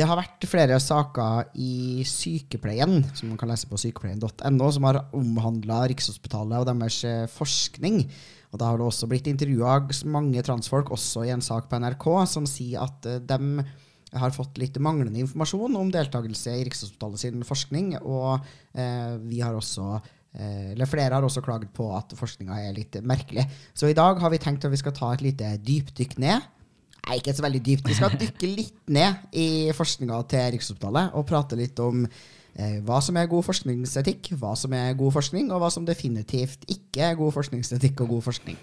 Det har vært flere saker i sykepleien, som man kan lese på sykepleien.no, som har omhandla Rikshospitalet og deres eh, forskning. Og Da har det også blitt intervjua mange transfolk, også i en sak på NRK, som sier at eh, de har fått litt manglende informasjon om deltakelse i Rikshospitalet sin forskning. Og eh, vi har også eh, eller Flere har også klaget på at forskninga er litt merkelig. Så i dag har vi tenkt at vi skal ta et lite dypdykk ned. Nei, ikke så veldig dypt. Vi skal dykke litt ned i forskninga til Rikshospitalet og prate litt om eh, hva som er god forskningsetikk, hva som er god forskning, og hva som definitivt ikke er god forskningsetikk og god forskning.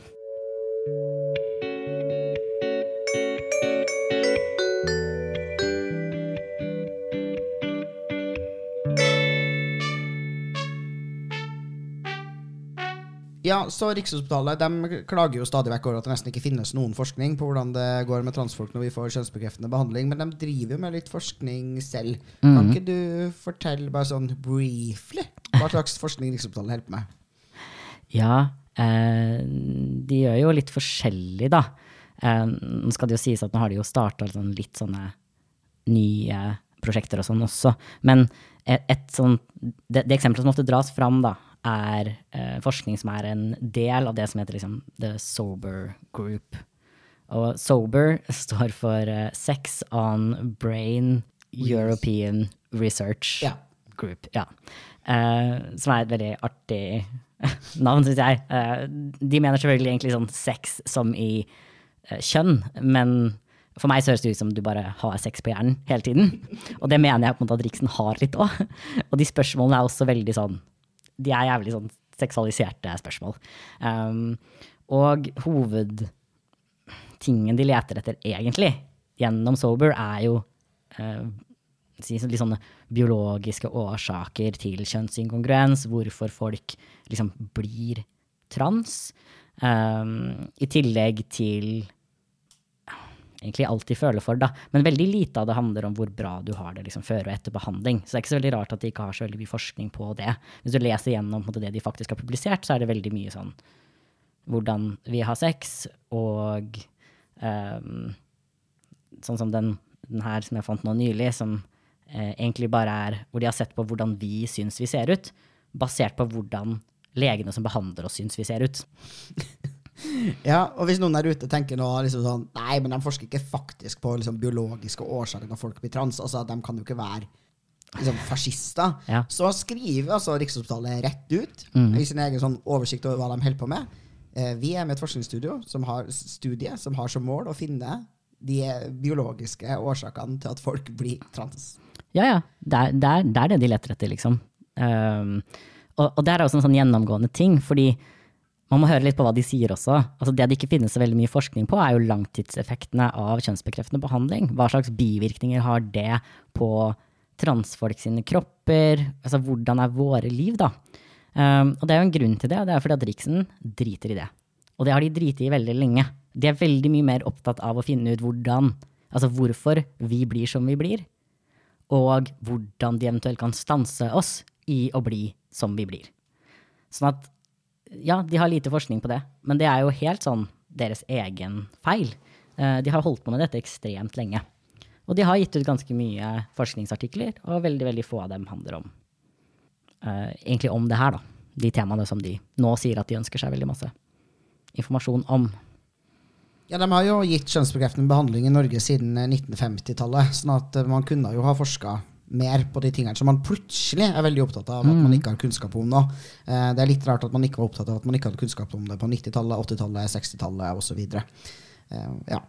Ja, så Rikshospitalet de klager jo stadig vekk over at det nesten ikke finnes noen forskning på hvordan det går med transfolk når vi får kjønnsbekreftende behandling, men de driver jo med litt forskning selv. Kan Mhm. ikke du fortelle bare sånn briefly hva slags forskning Rikshospitalet holder på med? Ja, eh, de gjør jo litt forskjellig, da. Eh, nå skal det jo sies at nå har de jo starta sånn litt sånne nye prosjekter og sånn også. Men et, et sånt, det, det eksempelet som ofte dras fram, da, er eh, forskning som er en del av det som heter liksom The Sober Group. Og Sober står for eh, Sex on Brain European Research Ja. Group. Ja. Eh, som er et veldig artig navn, syns jeg. Eh, de mener selvfølgelig egentlig sånn sex som i eh, kjønn, men for meg så høres det ut som du bare har sex på hjernen hele tiden. Og det mener jeg på en måte at Riksen har litt òg. Og de spørsmålene er også veldig sånn De er jævlig sånn seksualiserte spørsmål. Um, og hovedtingen de leter etter egentlig gjennom Sober, er jo uh, litt sånne biologiske årsaker til kjønnsinkongruens, hvorfor folk liksom blir trans, um, i tillegg til egentlig alltid føler for, da. Men veldig lite av det handler om hvor bra du har det liksom, før og etter behandling. Så det er ikke så veldig rart at de ikke har så veldig mye forskning på det. Hvis du leser gjennom måte, det de faktisk har publisert, så er det veldig mye sånn hvordan vi har sex, og um, sånn som den, den her som jeg fant nå nylig, som eh, egentlig bare er hvor de har sett på hvordan vi syns vi ser ut, basert på hvordan legene som behandler oss, syns vi ser ut. Ja, og hvis noen der ute tenker nå liksom sånn Nei, men de forsker ikke faktisk på liksom, biologiske årsaker når folk blir trans. Altså, De kan jo ikke være liksom, fascister. Ja. Så skriver altså Rikshospitalet rett ut i sin egen sånn oversikt over hva de holder på med. Eh, vi er med et forskningsstudio som har, studie som har som mål å finne de biologiske årsakene til at folk blir trans. Ja, ja. Det er det, er, det, er det de leter etter, liksom. Um, og, og det er også en sånn gjennomgående ting, fordi man må høre litt på hva de sier også. Altså det det ikke finnes så veldig mye forskning på, er jo langtidseffektene av kjønnsbekreftende behandling. Hva slags bivirkninger har det på transfolk sine kropper? Altså hvordan er våre liv, da? Um, og det er jo en grunn til det, og det er fordi at Riksen driter i det. Og det har de driti i veldig lenge. De er veldig mye mer opptatt av å finne ut hvordan, altså hvorfor vi blir som vi blir, og hvordan de eventuelt kan stanse oss i å bli som vi blir. Sånn at ja, de har lite forskning på det, men det er jo helt sånn deres egen feil. Eh, De har holdt på med dette ekstremt lenge. Og de har gitt ut ganske mye forskningsartikler, og veldig veldig få av dem handler om uh, egentlig om det her, da. De temaene som de nå sier at de ønsker seg veldig masse informasjon om. Ja, De har jo gitt kjønnsbekreftende behandling i Norge siden eh, 1950-tallet. sånn at eh, man kunne jo ha forska mer på de tingene som man plutselig er veldig opptatt av at man ikke har kunnskap om nå. Eh, Det er litt rart at man ikke var opptatt av at man ikke hadde kunnskap om det på 90-tallet, 80-tallet, 60-tallet osv. Ja.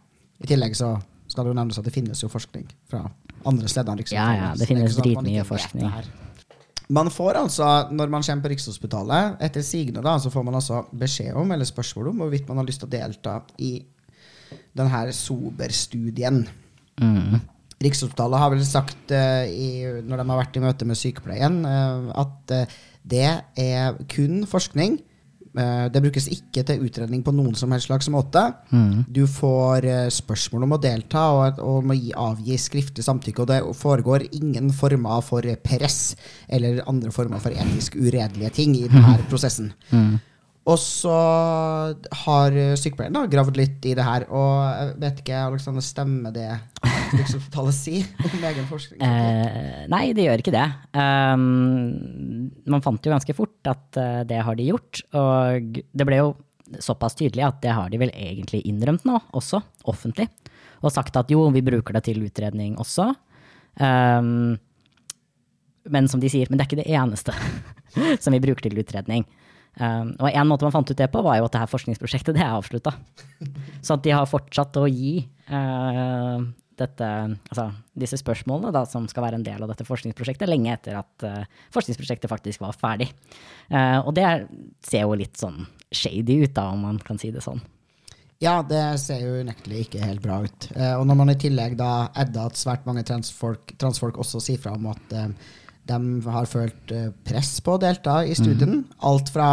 I tillegg så skal det jo nevnes at det finnes jo forskning fra andre steder. enn Ja, ja, det finnes sånn dritmye forskning. Man får altså, når man kommer på Rikshospitalet, etter sigende da, så får man altså beskjed om, eller spørsmål om, hvorvidt man har lyst til å delta i denne Sober-studien. Mm. Rikshospitalet har vel sagt eh, i, når de har vært i møte med sykepleien, eh, at eh, det er kun forskning. Det brukes ikke til utredning på noen som helst slags måte. Du får spørsmål om å delta og, og må gi, avgi skriftlig samtykke. Og det foregår ingen former for press eller andre former for etisk uredelige ting i denne prosessen. Og så har sykepleieren da gravd litt i det her, og jeg vet ikke, Alexander, stemmer det Rikshospitalet si om egen forskning? Eh, nei, det gjør ikke det. Um, man fant jo ganske fort at uh, det har de gjort, og det ble jo såpass tydelig at det har de vel egentlig innrømt nå, også offentlig, og sagt at jo, vi bruker det til utredning også. Um, men som de sier, men det er ikke det eneste som vi bruker til utredning. Um, og en måte man fant ut det på, var jo at det her forskningsprosjektet det er avslutta. Så at de har fortsatt å gi uh, dette, altså, disse spørsmålene da, som skal være en del av dette forskningsprosjektet, lenge etter at uh, forskningsprosjektet faktisk var ferdig. Uh, og det er, ser jo litt sånn shady ut, da, om man kan si det sånn. Ja, det ser jo unektelig ikke helt bra ut. Eh, og når man i tillegg da edda at svært mange transfolk, transfolk også sier fra om at eh, de har følt eh, press på å delta i studien, alt fra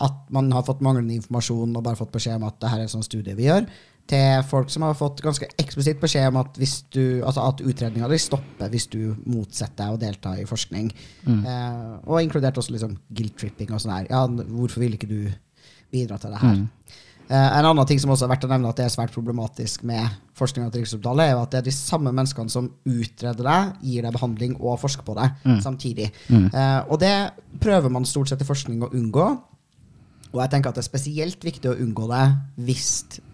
at man har fått manglende informasjon og bare fått beskjed om at det her er en sånn studie vi gjør, til folk som har fått ganske eksplisitt beskjed om at, hvis du, altså at utredninga di stopper hvis du motsetter deg å delta i forskning. Eh, og inkludert også liksom guilt-tripping og sånn her. Ja, hvorfor vil ikke du bidra til det her? Eh, en annen ting som også er verdt å nevne at det er svært problematisk med forskninga til Rikshospitalet, er jo at det er de samme menneskene som utreder deg, gir deg behandling og forsker på deg samtidig. Eh, og det prøver man stort sett i forskning å unngå. Og jeg tenker at det er spesielt viktig å unngå det hvis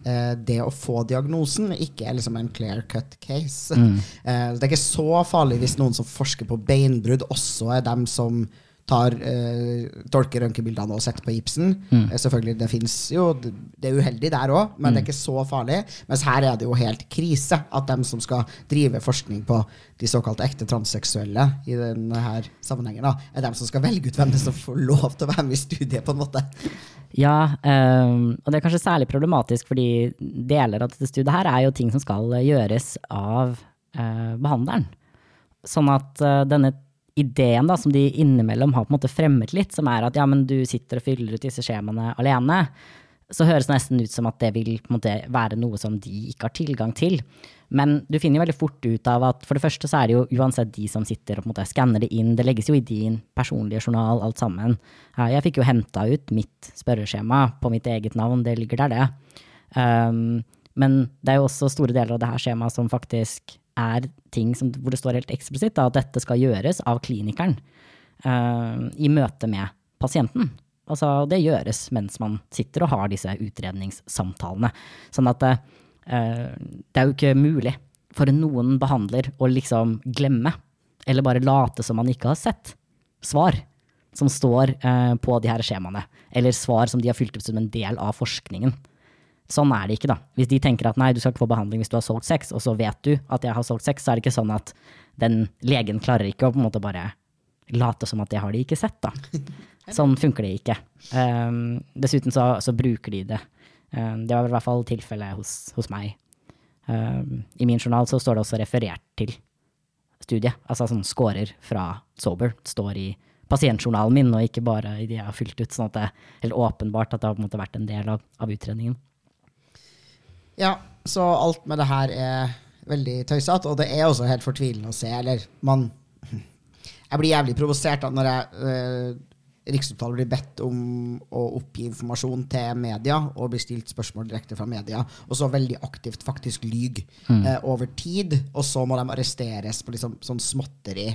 eh, det å få diagnosen ikke er liksom en clear cut case. Eh, det er ikke så farlig hvis noen som forsker på beinbrudd, også er dem som tar, eh, tolker røntgenbildene og setter på gipsen. Eh, selvfølgelig, det fins jo Det er uheldig der òg, men det er ikke så farlig. Mens her er det jo helt krise at dem som skal drive forskning på de såkalt ekte transseksuelle i denne sammenhengen, da, er dem som skal velge ut hvem det som får lov til å være med i studiet, på en måte. Ja, um, og det er kanskje særlig problematisk fordi deler av dette studiet her er jo ting som skal gjøres av uh, behandleren. Sånn at uh, denne ideen da, som de innimellom har på en måte fremmet litt, som er at ja, men du sitter og fyller ut disse skjemaene alene, så høres det nesten ut som at det vil måte være noe som de ikke har tilgang til. Men du finner jo veldig fort ut av at for det første så er det jo uansett de som sitter og på en måte skanner det inn, det legges jo i din personlige journal alt sammen. Jeg fikk jo henta ut mitt spørreskjema på mitt eget navn, det ligger der, det. Um, men det er jo også store deler av det her skjemaet som faktisk er ting som, hvor det står helt eksplisitt da, at dette skal gjøres av klinikeren uh, i møte med pasienten. Altså, det gjøres mens man sitter og har disse utredningssamtalene. Sånn at uh, det er jo ikke mulig for noen behandler å liksom glemme, eller bare late som man ikke har sett, svar som står uh, på de her skjemaene. Eller svar som de har fylt opp som en del av forskningen. Sånn er det ikke, da. Hvis de tenker at nei, du skal ikke få behandling hvis du har solgt sex, og så vet du at jeg har solgt sex, så er det ikke sånn at den legen klarer ikke å på en måte bare late som at det har de ikke sett, da. Sånn funker det ikke. Um, dessuten så, så, bruker de det. Um, det var i hvert fall tilfellet hos, hos meg. Um, I min journal så står det også referert til studiet. Altså sånn scorer fra Sober står i pasientjournalen min, og ikke bare i de jeg har fylt ut. Sånn at det er helt åpenbart at det har på en måte vært en del av, av utredningen. Ja, så alt med det her er veldig tøysete, og det er også helt fortvilende å se. Eller man Jeg blir jævlig provosert da når jeg eh, Riksopptalet blir bedt om å oppgi informasjon til media og blir stilt spørsmål direkte fra media, og så veldig aktivt faktisk lyg mm. eh, over tid, og så må de arresteres på liksom sånn småtteri.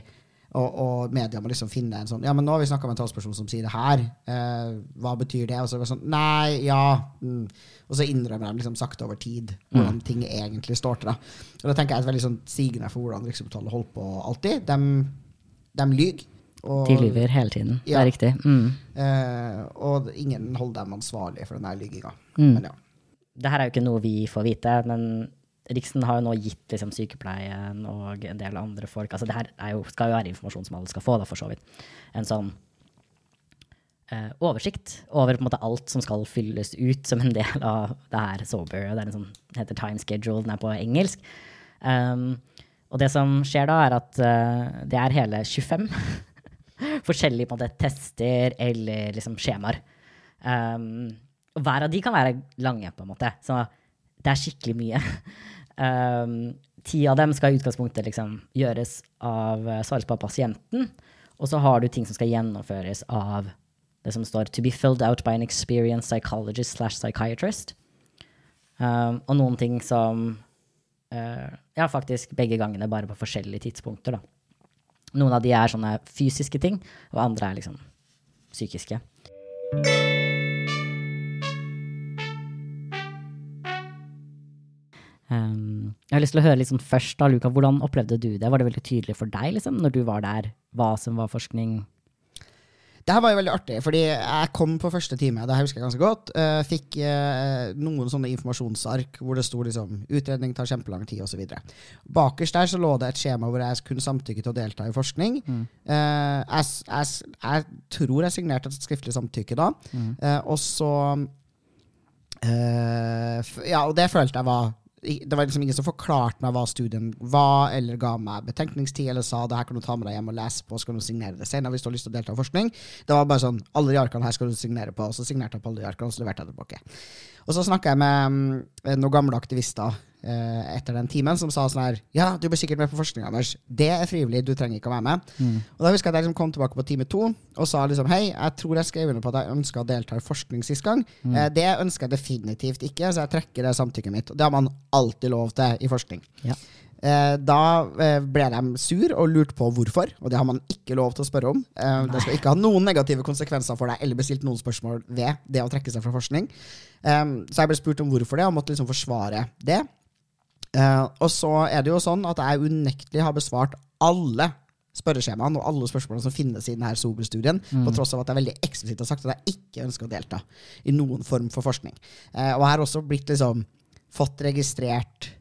Og, og, media må liksom finne en sånn Ja, men nå har vi snakka med en talsperson som sier det her. Eh, hva betyr det? Og så er det sånn Nei, ja. Mm. Og så innrømmer de liksom sakte over tid hvordan mm. ting egentlig står til. Da. Og det tenker jeg er et veldig sånn sigende for hvordan Riksopptalet holder på alltid. De, de lyver. De lyver hele tiden. Ja. Det er riktig. Mm. Eh, og ingen holder dem ansvarlig for den lyginga. Mm. Men ja. Det her er jo ikke noe vi får vite, men Riksen har jo nå gitt liksom, sykepleien og en del andre folk altså Det her jo, skal jo være informasjon som alle skal få, da, for så vidt. En sånn eh, oversikt over på en måte alt som skal fylles ut som en del av det her Sober. Det er en sånn, heter Time Schedule, den er på engelsk. Um, Og det som skjer da, er at uh, det er hele 25 forskjellige på en måte, tester eller liksom, skjemaer. Um, og hver av de kan være lange, på en måte. Så det er skikkelig mye. um, ti av dem skal i utgangspunktet liksom, gjøres av uh, svares på pasienten. Og så har du ting som skal gjennomføres av det som står 'to be filled out by an experienced psychologist slash psychiatrist'. Um, og noen ting som uh, Ja, faktisk begge gangene, bare på forskjellige tidspunkter, da. Noen av de er sånne fysiske ting, og andre er liksom psykiske. Um, jeg har lyst til å høre liksom først, da, Luka, hvordan opplevde du det? Var det veldig tydelig for deg liksom, når du var der, hva som var forskning? Det her var jo veldig artig, fordi jeg kom på første time, det husker jeg ganske godt. Uh, fikk uh, noen sånne informasjonsark hvor det sto liksom 'utredning tar kjempelang tid', osv. Bakerst der så lå det et skjema hvor jeg kunne samtykke til å delta i forskning. Mm. Uh, jeg, jeg, jeg, tror jeg signerte et skriftlig samtykke da, mm. og så Ja, og det følte jeg var det var liksom ingen som forklarte meg hva studien var, eller ga meg betenkningstid, eller sa det her kan du ta med deg hjem og lese på, så kan du signere det senere hvis du har lyst til å delta i forskning. Det var bare sånn alle de arkene her skal du signere på, og så signerte jeg på alle de arkene, og så leverte jeg tilbake. Og så snakka jeg med um, noen gamle aktivister etter den timen som sa sånn her Ja, du blir sikkert med på forskning, Anders. Det er frivillig, du trenger ikke å være med. Mm. Og da husker jeg at jeg liksom kom tilbake på time to og sa liksom hei, jeg tror jeg skrev under på at jeg ønska å delta i forskning sist gang. Mm. Eh, det ønsker jeg definitivt ikke, så jeg trekker det samtykket mitt. Og det har man alltid lov til i forskning. Ja. Eh, da eh, ble de sur og lurte på hvorfor, og det har man ikke lov til å spørre om. Nei. det skal ikke ha noen negative konsekvenser for deg eller bestilt noen spørsmål ved det å trekke seg fra forskning. så jeg ble spurt om hvorfor det, og måtte liksom forsvare det. Og så er det jo sånn at jeg unektelig har besvart alle spørreskjemaene og alle spørsmålene som finnes i denne Sober-studien, mm. på tross av at jeg veldig eksplisitt har sagt at jeg ikke ønsker å delta i noen form for forskning. og jeg har også blitt liksom fått registrert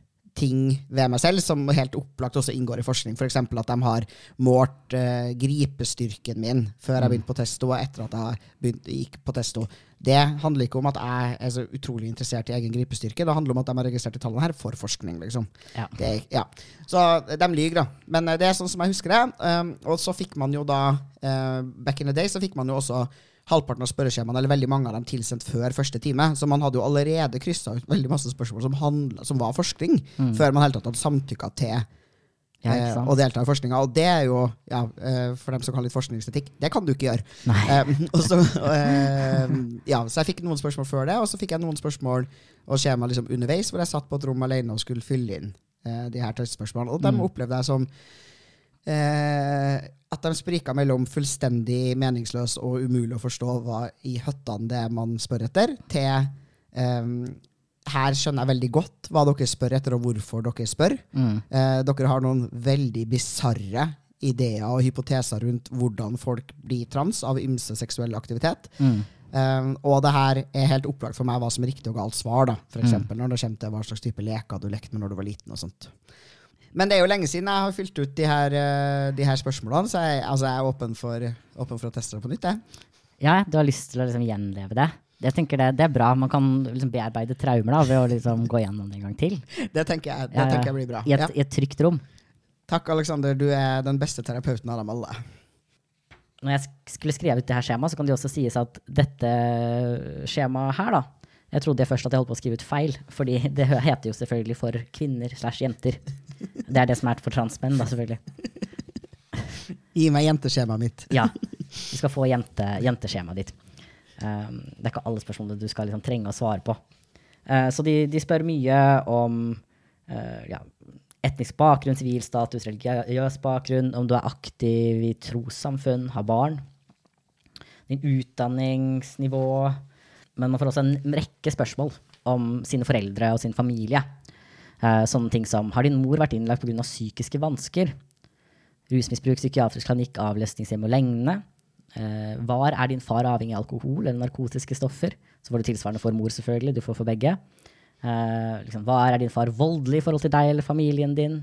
ting ved meg selv som helt opplagt også inngår i forskning. F.eks. For at de har målt uh, gripestyrken min før jeg mm. begynte på testo, og etter at jeg begynte, gikk på testo. Det handler ikke om at jeg er så utrolig interessert i egen gripestyrke. Det handler om at de har registrert de tallene her for forskning. liksom. Ja. Det, ja. Så de lyver, da. Men uh, det er sånn som jeg husker det. Um, og så fikk man jo da, uh, back in the day, så fikk man jo også halvparten av spørreskjemaene, eller veldig mange av dem, tilsendt før første time. Så man hadde jo allerede kryssa ut veldig masse spørsmål som, handlet, som var forskning, mm. før man helt tatt hadde samtykka til ja, eh, å delta i forskninga. Og det er jo, ja, eh, for dem som kan litt forskningsetikk, det kan du ikke gjøre. Eh, så, um, ja, så jeg fikk noen spørsmål før det, og så fikk jeg noen spørsmål og skjema liksom underveis, hvor jeg satt på et rom alene og skulle fylle inn uh, de her testspørsmålene. Og dem mm. opplevde jeg som uh, at de sprika mellom fullstendig meningsløs og umulig å forstå hva i høttene det er man spør etter, til um, her skjønner jeg veldig godt hva dere spør etter, og hvorfor dere spør. Mm. Eh, dere har noen veldig bisarre ideer og hypoteser rundt hvordan folk blir trans av ymse seksuell aktivitet. Mm. Um, og det her er helt opplagt for meg hva som er riktig og galt svar. da, F.eks. Mm. når det kommer til hva slags type leker du lekte med når du var liten. og sånt. Men det er jo lenge siden jeg har fylt ut de her, eh, de her spørsmålene, så jeg, altså jeg er åpen for, åpen for, å teste det på nytt. Jeg. Ja, du har lyst til å liksom gjenleve det? Jeg tenker det, det er bra. Man kan liksom bearbeide traumer da, ved å liksom gå gjennom det en gang til. Det tenker jeg, det ja, ja. tenker jeg blir bra. I et, I et, trygt rom. Takk, Aleksander. Du er den beste terapeuten av dem alle. Når jeg skulle skrive ut det her skjemaet, så kan det også sies at dette skjemaet her, da, jeg trodde først at jeg holdt på å skrive ut feil, fordi det heter jo selvfølgelig for kvinner slash jenter. Det er det som er for transmenn, da, selvfølgelig. Gi meg jenteskjemaet mitt. ja. Du skal få jente, jenteskjemaet ditt. Um, det er ikke alle spørsmålene du skal liksom trenge å svare på. Uh, så de, de, spør mye om uh, ja, etnisk bakgrunn, sivil status, religiøs bakgrunn, om du er aktiv i trossamfunn, har barn, din utdanningsnivå, men man får også en rekke spørsmål om sine foreldre og sin familie. Uh, sånne ting som har din mor vært innlagt pga. psykiske vansker? Rusmisbruk, psykiatrisk klinikk, avlesningshjem og lignende. Uh, var er din far avhengig av alkohol eller narkotiske stoffer? Så får du tilsvarende for mor, selvfølgelig. Du får for begge. Uh, liksom, var er din far voldelig i forhold til deg eller familien din?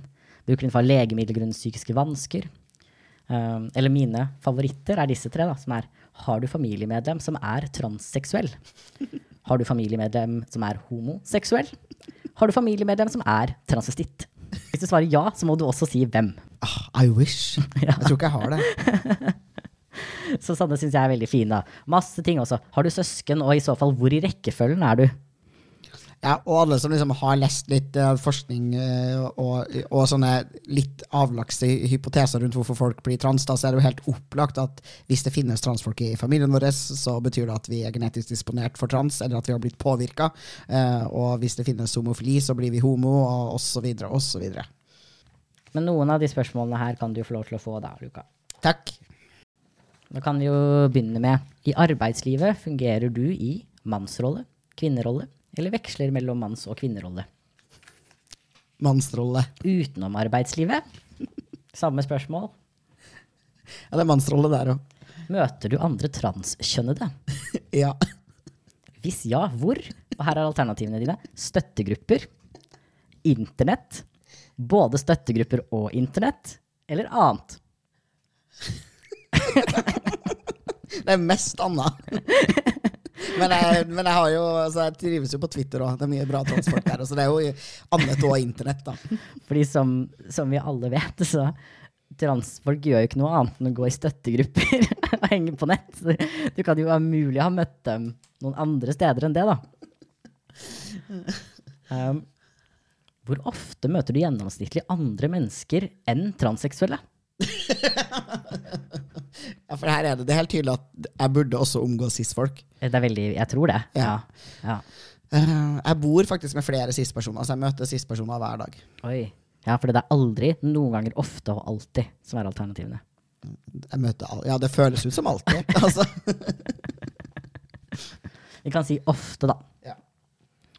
Bruker din far legemidler grunnet psykiske vansker? Uh, eller mine favoritter er disse tre, da, som er har du familiemedlem som er transseksuell? Har du familiemedlem som er homoseksuell? Har du familiemedlem som er transvestitt? Hvis du svarer ja, så må du også si hvem. Ah, I wish. Jeg tror ikke jeg har det. Så sånne syns jeg er veldig fine. Masse ting også. Har du søsken, og i så fall, hvor i rekkefølgen er du? Ja, og alle som liksom har lest litt uh, forskning uh, og, og sånne litt avlagte hypoteser rundt hvorfor folk blir trans, da, så er det jo helt opplagt at hvis det finnes transfolk i familien vår, så betyr det at vi er genetisk disponert for trans, eller at vi har blitt påvirka. Uh, og hvis det finnes homofili, så blir vi homo, og osv., osv. Men noen av de spørsmålene her kan du få lov til å få da, Luka. Takk. Da kan vi jo begynne med I arbeidslivet fungerer du i mannsrolle, kvinnerolle eller veksler mellom manns- og kvinnerolle? Mannsrolle. Utenom arbeidslivet? Samme spørsmål. Ja, det er mannsrolle der òg. Møter du andre transkjønnede? Ja. Hvis ja, hvor? Og her er alternativene dine. Støttegrupper. Internett. Både støttegrupper og internett. Eller annet. Det er mest anna. Men jeg, men jeg har jo altså Jeg trives jo på Twitter òg. Det er mye bra transfolk der. Så det er jo annet og internett, da. Fordi som, som vi alle vet, så transfolk gjør jo ikke noe annet enn å gå i støttegrupper og henge på nett. Så du kan jo være mulig å ha møtt dem noen andre steder enn det, da. Um, hvor ofte møter du gjennomsnittlig andre mennesker enn transseksuelle? Ja, for her er det, det er helt tydelig at jeg burde også omgås cis-folk. Det er veldig Jeg tror det. Ja. ja. Eh, jeg bor faktisk med flere cis-personer, så jeg møter cis-personer hver dag. Oi. Ja, for det er aldri, noen ganger, ofte og alltid som er alternativene. Jeg møter alle. Ja, det føles ut som alltid. altså. Vi kan si ofte, da. Ja.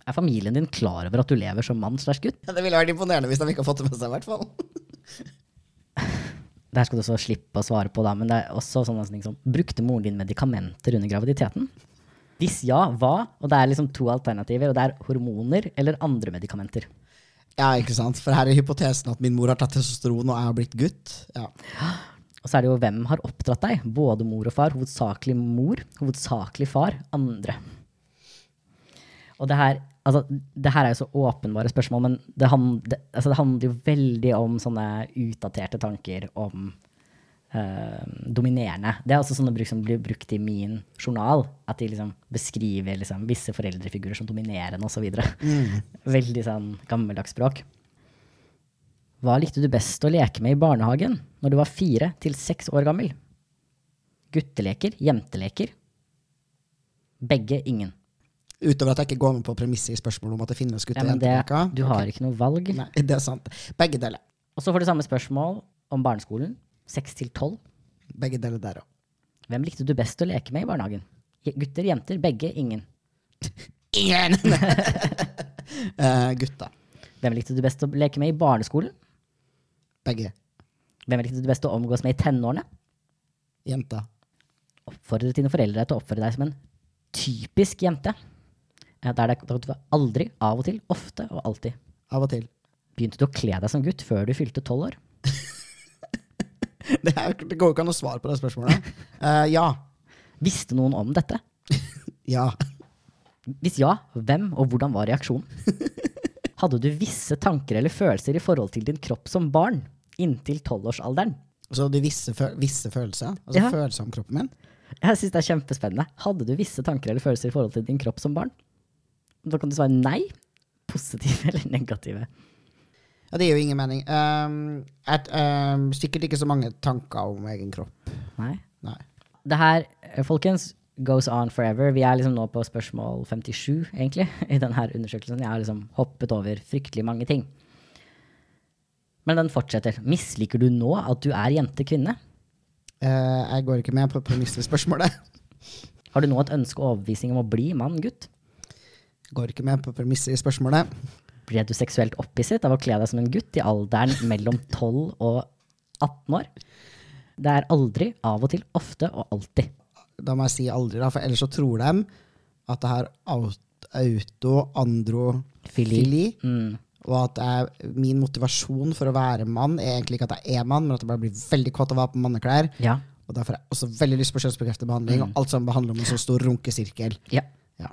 Er familien din klar over at du lever som mann slags gutt? Ja, Det ville vært imponerende hvis de ikke har fått det med seg, i hvert fall. Det her skal du også slippe å svare på, da, men det er også sånne ting som Brukte moren din medikamenter under graviditeten? Hvis ja, hva? Og det er liksom to alternativer, og det er hormoner eller andre medikamenter. Ja, ikke sant? For her er hypotesen at min mor har tatt testosteron og jeg har blitt gutt. Ja. Og så er det jo hvem har oppdratt deg? Både mor og far. Hovedsakelig mor, hovedsakelig far. Andre. Og det her, altså, det her er jo så åpenbare spørsmål, men det, hand, det, altså, det handler jo veldig om sånne utdaterte tanker om uh, dominerende. Det er også sånne bruk som blir brukt i min journal. At de liksom beskriver liksom, visse foreldrefigurer som dominerende osv. Mm. Veldig sånn gammeldags språk. Hva likte du best å leke med i barnehagen når du var fire til seks år gammel? Gutteleker? Jenteleker? Begge ingen. Utover at jeg ikke går med på premisset i spørsmålet om at det finnes gutter Ja, og jenter. du har ikke noe valg. Nei, det er sant. Begge deler. Og så får du samme spørsmål om barneskolen. Seks til tolv. Begge deler der òg. Hvem likte du best å leke med i barnehagen? Gutter, jenter, begge, ingen. Ingen! uh, gutta. Hvem likte du best å leke med i barneskolen? Begge. Hvem likte du best å omgås med i tenårene? Jenta. Oppfordre dine foreldre til å oppføre deg som en typisk jente. Der det var aldri, av og til, ofte og alltid. Av og til. Begynte du å kle deg som gutt før du fylte tolv år? Det, er, det går jo ikke an å svare på det spørsmålet. Uh, ja. Visste noen om dette? Ja. Hvis ja, hvem og hvordan var reaksjonen? Hadde du visse tanker eller følelser i forhold til din kropp som barn inntil tolvårsalderen? Så du visse, visse følelser? Altså Ja. følelser om kroppen min? Jeg synes det er kjempespennende. Hadde du visse tanker eller følelser i forhold til din kropp som barn? Da kan du svare nei, positive eller negative. Ja, det gir jo ingen mening. Um, et, um, sikkert ikke så mange tanker om egen kropp. Nei. Nei. Det her, eh, folkens, goes on forever. Vi er liksom nå på spørsmål 57, egentlig, i denne undersøkelsen. Jeg har liksom hoppet over fryktelig mange ting. Men den fortsetter. Misliker du nå at du er jente-kvinne? Uh, jeg går ikke med på premisset spørsmålet. Har du nå et ønske og overbevisning om å bli mann-gutt? Går ikke med på premisset i spørsmålet. Ble du seksuelt opphisset av å kle deg som en gutt i alderen mellom 12 og 18 år? Det er aldri, av og til, ofte og alltid. Da må jeg si aldri, da, for ellers så tror de at det er auto, androfili, Fili. Mm. og at jeg, min motivasjon for å være mann er egentlig ikke at jeg er mann, men at jeg bare blir veldig kåt av å ha på manneklær. Ja. Og derfor har jeg også veldig lyst på kjønnsbekreftende behandling, og alt sammen behandler om en så stor runkesirkel. ja. Ja.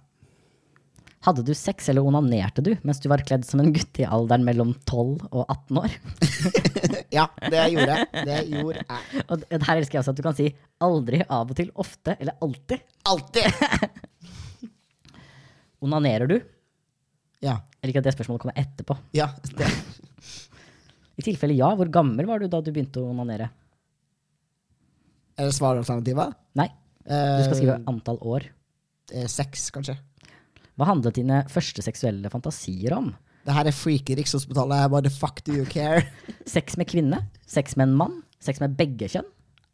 Hadde du sex eller onanerte du mens du var kledd som en gutt i alderen mellom 12 og 18 år? Ja, det gjorde jeg. Det gjorde jeg. Og her elsker jeg også at du kan si aldri, av og til, ofte eller alltid. Alltid! Onanerer du? Ja. Jeg liker at det spørsmålet kommer etterpå. ja det. I tilfelle ja, hvor gammel var du da du begynte å onanere? Er det svaralternativet? Nei, du skal skrive antall år. Eh, Seks, kanskje. Hva handlet dine første seksuelle fantasier om? Det her er freaky Rikshospitalet. What bare fuck do you care? Sex med kvinne? Sex med en mann? Sex med begge kjønn?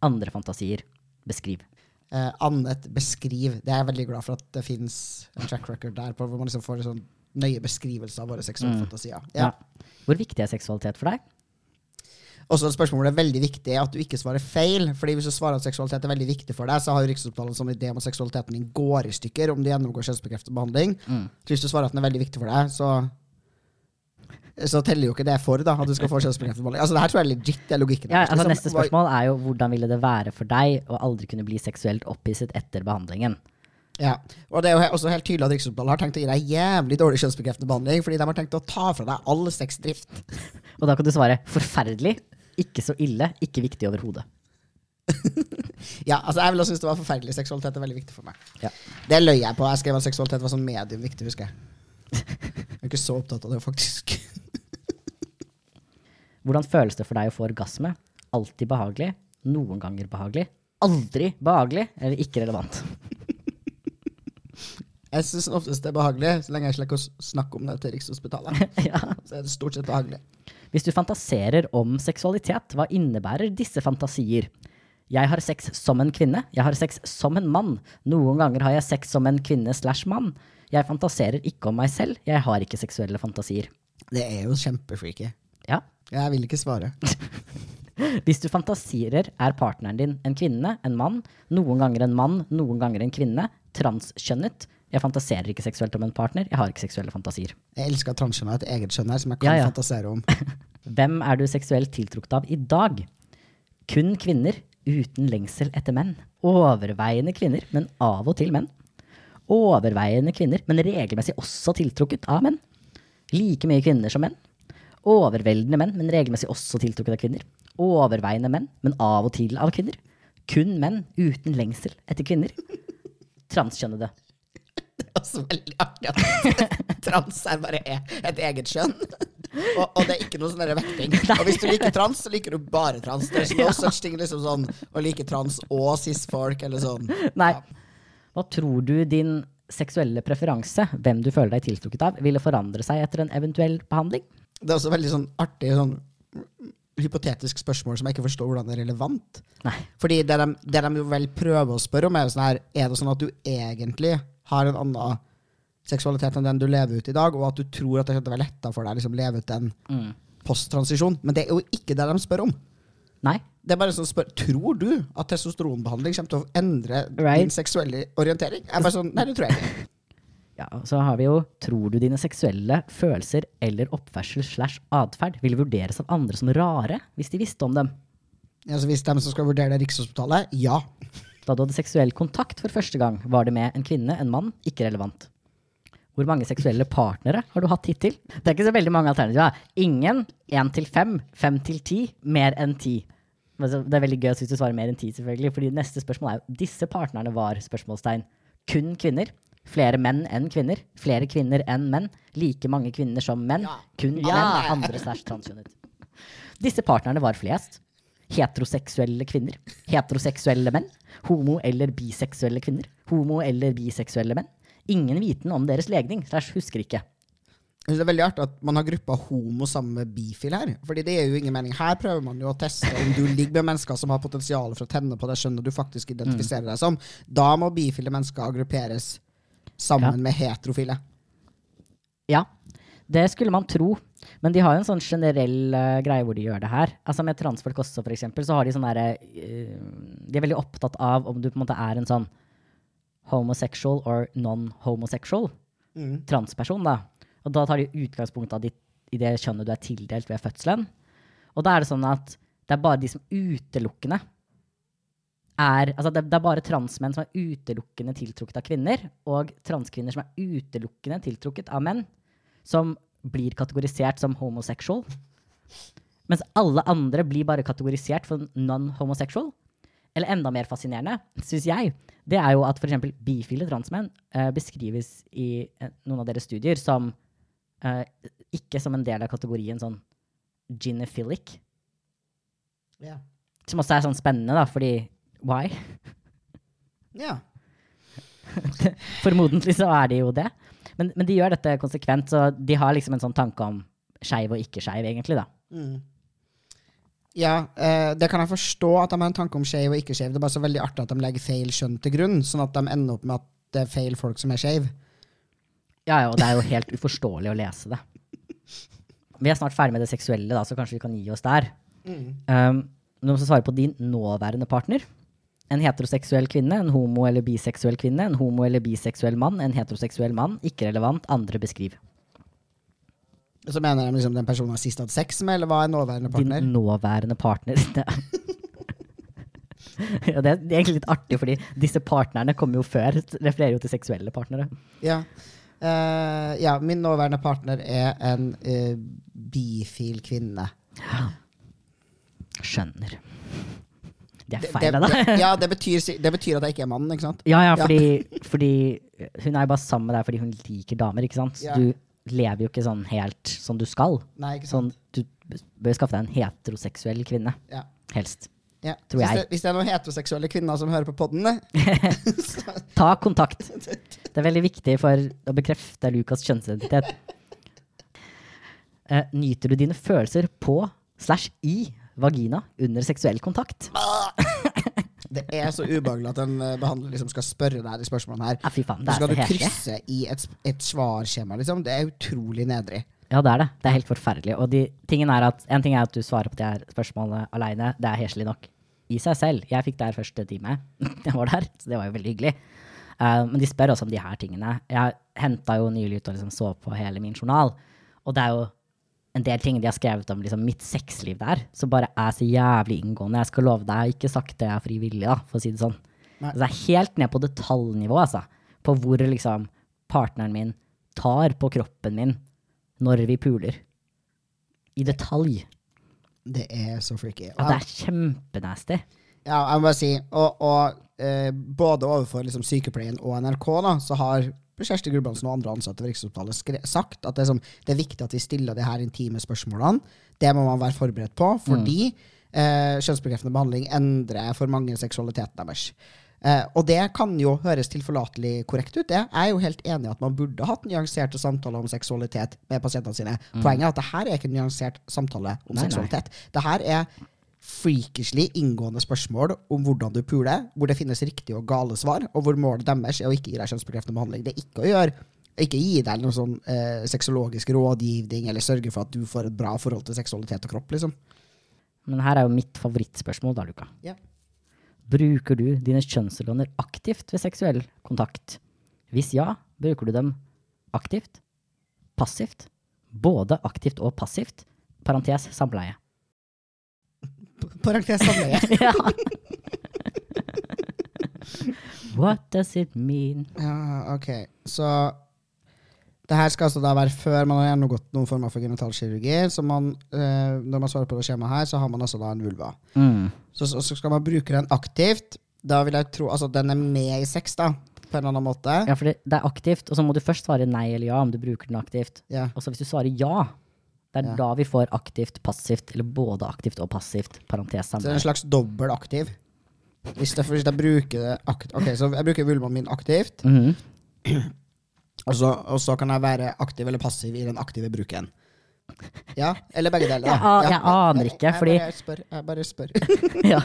Andre fantasier? Beskriv. Eh, annet beskriv. Det er jeg veldig glad for at det finnes en track record der, på hvor man liksom får en sånn nøye beskrivelse av våre seksuelle fantasier. Ja. Ja. Hvor viktig er seksualitet for deg? Også det er veldig viktig at du ikke svarer feil. fordi hvis du svarer at seksualitet er veldig viktig for deg, så har jo Rikshospitalet sånn idé om at seksualiteten din går i stykker om du gjennomgår kjønnsbekreftende behandling. Så hvis du svarer at den er veldig viktig for deg, så så teller jo ikke det for da, at du skal få kjønnsbekreftende behandling. Altså, det her tror jeg er legit, det er logikken. Ja, altså Liksom, Neste spørsmål er jo hvordan ville det være for deg å aldri kunne bli seksuelt opphisset etter behandlingen? Ja, og det er jo også helt tydelig at Rikshospitalet har tenkt å gi deg jævlig dårlig kjønnsbekreftende behandling, fordi de har tenkt å ta fra deg all sexdrift. Og da kan du svare forferdelig, ikke så ille, ikke viktig overhodet. Ja, altså jeg ville synes det var forferdelig. Seksualitet er veldig viktig for meg. Ja. Det løy jeg på. Jeg skrev at seksualitet var sånn medium viktig, husker jeg. Jeg er ikke så opptatt av det, faktisk. Hvordan føles det for deg å få orgasme? Alltid behagelig? Noen ganger behagelig? Aldri behagelig? Eller ikke relevant? Jeg syns oftest det er behagelig, så lenge jeg slipper å snakke om det til Rikshospitalet. ja. Så er det stort sett behagelig. Hvis du fantaserer om seksualitet, hva innebærer disse fantasier? Jeg har sex som en kvinne. Jeg har sex som en mann. Noen ganger har jeg sex som en kvinne slash mann. Jeg fantaserer ikke om meg selv. Jeg har ikke seksuelle fantasier. Det er jo kjempefreaky. Ja. Jeg vil ikke svare. Hvis du fantaserer, er partneren din en kvinne, en mann, noen ganger en mann, noen ganger en kvinne, transkjønnet. Jeg fantaserer ikke seksuelt om en partner. Jeg har ikke seksuelle fantasier. Jeg elsker at han har et eget kjønn her, som jeg kan Ja, ja. fantasere om. Hvem er du seksuelt tiltrukket av i dag? Kun kvinner uten lengsel etter menn. Overveiende kvinner, men av og til menn. Overveiende kvinner, men regelmessig også tiltrukket av menn. Like mye kvinner som menn. Overveldende menn, men regelmessig også tiltrukket av kvinner. Overveiende menn, men av og til av kvinner. Kun menn uten lengsel etter kvinner. Transkjønnede. Også veldig artig at trans er bare er et eget kjønn. Og, og det er ikke noe sånn vekting. Og hvis du liker trans, så liker du bare trans. Det er ikke noe such ting liksom sånn å like trans og cis-folk, eller sånn. Nei. Hva tror du din seksuelle preferanse, hvem du føler deg tiltrukket av, ville forandre seg etter en eventuell behandling? Det er også veldig sånn artig sånn hypotetisk spørsmål som jeg ikke forstår hvordan det er relevant. Nei. Fordi det de, det de vel prøver å spørre om, er jo sånn her Er det sånn at du egentlig har en annen seksualitet enn den du lever ut i dag, og at du tror at det kommer være letta for deg å liksom, leve ut en Mm. posttransisjon? Men det er jo ikke det de spør om. Nei? Det er bare sånn spør, Tror du at testosteronbehandling kommer til å endre Right. din seksuelle orientering? Jeg er bare sånn, Nei, det tror jeg ikke. Ja, så har vi jo Tror du dine seksuelle følelser eller oppførsel slash atferd vil vurderes av andre som rare hvis de visste om dem? Altså, hvis de som skal vurdere det Rikshospitalet, ja. Da du hadde seksuell kontakt for første gang, var det med en kvinne, en mann, ikke relevant. Hvor mange seksuelle partnere har du hatt hittil? Det er ikke så veldig mange alternativer. Ingen, én til fem, fem til ti, mer enn ti. Men så- Det er veldig gøy hvis du svarer mer enn ti, selvfølgelig. fordi neste spørsmål er jo disse partnerne var spørsmålstegn. Kun kvinner. Flere menn enn kvinner. Flere kvinner enn menn. Like mange kvinner som menn. Kun Ja. menn. Andre stæsj transkjønnet. Disse partnerne var flest. Heteroseksuelle kvinner. Heteroseksuelle menn. Homo- eller biseksuelle kvinner. Homo- eller biseksuelle menn. Ingen viten om deres legning. Slash husker ikke. Jeg synes Det er veldig artig at man har gruppa homo sammen med bifil her. Fordi det er jo ingen mening. Her prøver man jo å teste om du ligger med mennesker som har potensial for å tenne på det skjønnet du faktisk identifiserer deg som. Da må bifile mennesker grupperes sammen Ja. med heterofile. Ja, det skulle man tro. Men de har jo en sånn generell uh, greie hvor de gjør det her. Altså Med transfolk også, for eksempel, så har de sånn derre uh, De er veldig opptatt av om du på en måte er en sånn homosexual or non-homosexual transperson, da. Og da tar de utgangspunkt ditt, i det kjønnet du er tildelt ved fødselen. Og da er det sånn at det er bare de som utelukkende er Altså, det, det er bare transmenn som er utelukkende tiltrukket av kvinner, og transkvinner som er utelukkende tiltrukket av menn, som blir kategorisert som homosexual. Mens alle andre blir bare kategorisert for non-homosexual. Eller enda mer fascinerende, syns jeg, det er jo at f.eks. bifile transmenn eh, beskrives i eh, noen av deres studier som eh, ikke som en del av kategorien sånn gynephilic. Ja. Som også er sånn spennende, da, fordi why? ja. Formodentlig så er de jo det. Men, men de gjør dette konsekvent, så de har liksom en sånn tanke om skeiv og ikke skeiv, egentlig, da. Ja, eh, det kan jeg forstå at de har en tanke om skeiv og ikke skeiv. Det er bare så veldig artig at de legger feil skjønn til grunn, sånn at de ender opp med at det er feil folk som er skeive. Ja, ja, og det er jo helt uforståelig å lese det. Vi er snart ferdig med det seksuelle, da, så kanskje vi kan gi oss der. Um, noen som svarer på din nåværende partner. En heteroseksuell kvinne, en homo- eller biseksuell kvinne, en homo- eller biseksuell mann, en heteroseksuell mann. Ikke relevant. Andre beskriv. Så mener de liksom den personen har sist hatt sex med, eller hva er nåværende partner? Din nåværende partner. Det. ja, det, er, det er egentlig litt artig, fordi disse partnerne kommer jo før. Refererer jo til seksuelle partnere. Ja. Uh, ja, min nåværende partner er en uh, bifil kvinne. Ja. Skjønner. Det er feil av deg. ja, det betyr, det betyr at jeg ikke er mannen, ikke sant? Ja, ja, Ja. fordi, fordi hun er jo bare sammen med deg fordi hun liker damer, ikke sant? Ja. Du lever jo ikke sånn helt som du skal. Nei, ikke Sånn, du bør skaffe deg en heteroseksuell kvinne, Ja. helst. Ja. Tror Hvis, det, hvis det er noen heteroseksuelle kvinner som hører på podden, Ta kontakt. Det er veldig viktig for å bekrefte Lukas kjønnsidentitet. Uh, nyter du dine følelser på slash i vagina under seksuell kontakt? det er så ubehagelig at en eh, behandler liksom skal spørre deg de spørsmålene her. Ja, fy faen, det er skal du krysse i et, et svarskjema, liksom. Det er utrolig nedrig. Ja, det er det. Det er helt forferdelig. Og de, tingen er at, en ting er at du svarer på de her spørsmålene aleine. Det er heslig nok i seg selv. Jeg fikk det her første time. Jeg var der, så det var jo veldig hyggelig. Uh, men de spør også om de her tingene. Jeg henta jo nylig ut og liksom så på hele min journal, og det er jo en del ting de har skrevet om liksom mitt sexliv der, som bare er så jævlig inngående. Jeg skal love deg, jeg har ikke sagt det jeg er frivillig, da, for å si det sånn. Nei. Så det er helt ned på detaljnivå, altså. På hvor liksom partneren min tar på kroppen min når vi puler. I detalj. Det er så freaky. Ja, det er kjempenasty. Ja, jeg må bare si, og, og eh, både overfor liksom, sykepleien og NRK, da, så har Kjersti Gulbrandsen og andre ansatte ved Rikshospitalet sagt at det er, som, det er viktig at vi stiller de her intime spørsmålene. Det må man være forberedt på, fordi eh, kjønnsbekreftende behandling endrer for mange seksualiteten deres. Eh, og det kan jo høres tilforlatelig korrekt ut. Det. Jeg er jo helt enig i at man burde hatt nyanserte samtaler om seksualitet med pasientene sine. Poenget er at det her er ikke en nyansert samtale om Nei, nei. seksualitet. Det her er freakishly inngående spørsmål om hvordan du puler, hvor det finnes riktige og gale svar, og hvor målet deres er å ikke gi deg kjønnsbekreftende behandling. Det er ikke å gjøre ikke gi deg noe sånn eh, sexologisk rådgivning eller sørge for at du får et bra forhold til seksualitet og kropp. liksom. Men her er jo mitt favorittspørsmål, da, Luka. Ja. Bruker du dine kjønnsorganer aktivt ved seksuell kontakt? Hvis ja, bruker du dem aktivt? Passivt? Både aktivt og passivt? Parentes samleie. Parentes samleie. ja. What does it mean? ja, ok. Så det her skal altså da være før man har gjennomgått noen former for genitalkirurgi. Så man, eh, når man svarer på det skjemaet her, så har man altså da en vulva. Mm. Så, så, så skal man bruke den aktivt. Da vil jeg tro Altså, den er med i sex, da. På en eller annen måte. Ja, for det, det er aktivt, og så må du først svare nei eller ja om du bruker den aktivt. Ja. Og så hvis du svarer ja, det er Ja. da vi får aktivt, passivt, eller både aktivt og passivt, parentes Så det er en slags dobbel aktiv. Hvis, jeg, hvis jeg bruker det aktivt Ok, så jeg bruker vulvaen min aktivt, Mhm. og så, og så kan jeg være aktiv eller passiv i den aktive bruken. Ja, eller begge deler. Jeg Ja, jeg aner jeg- ikke, jeg, fordi- bare spør. Jeg bare spør. ja.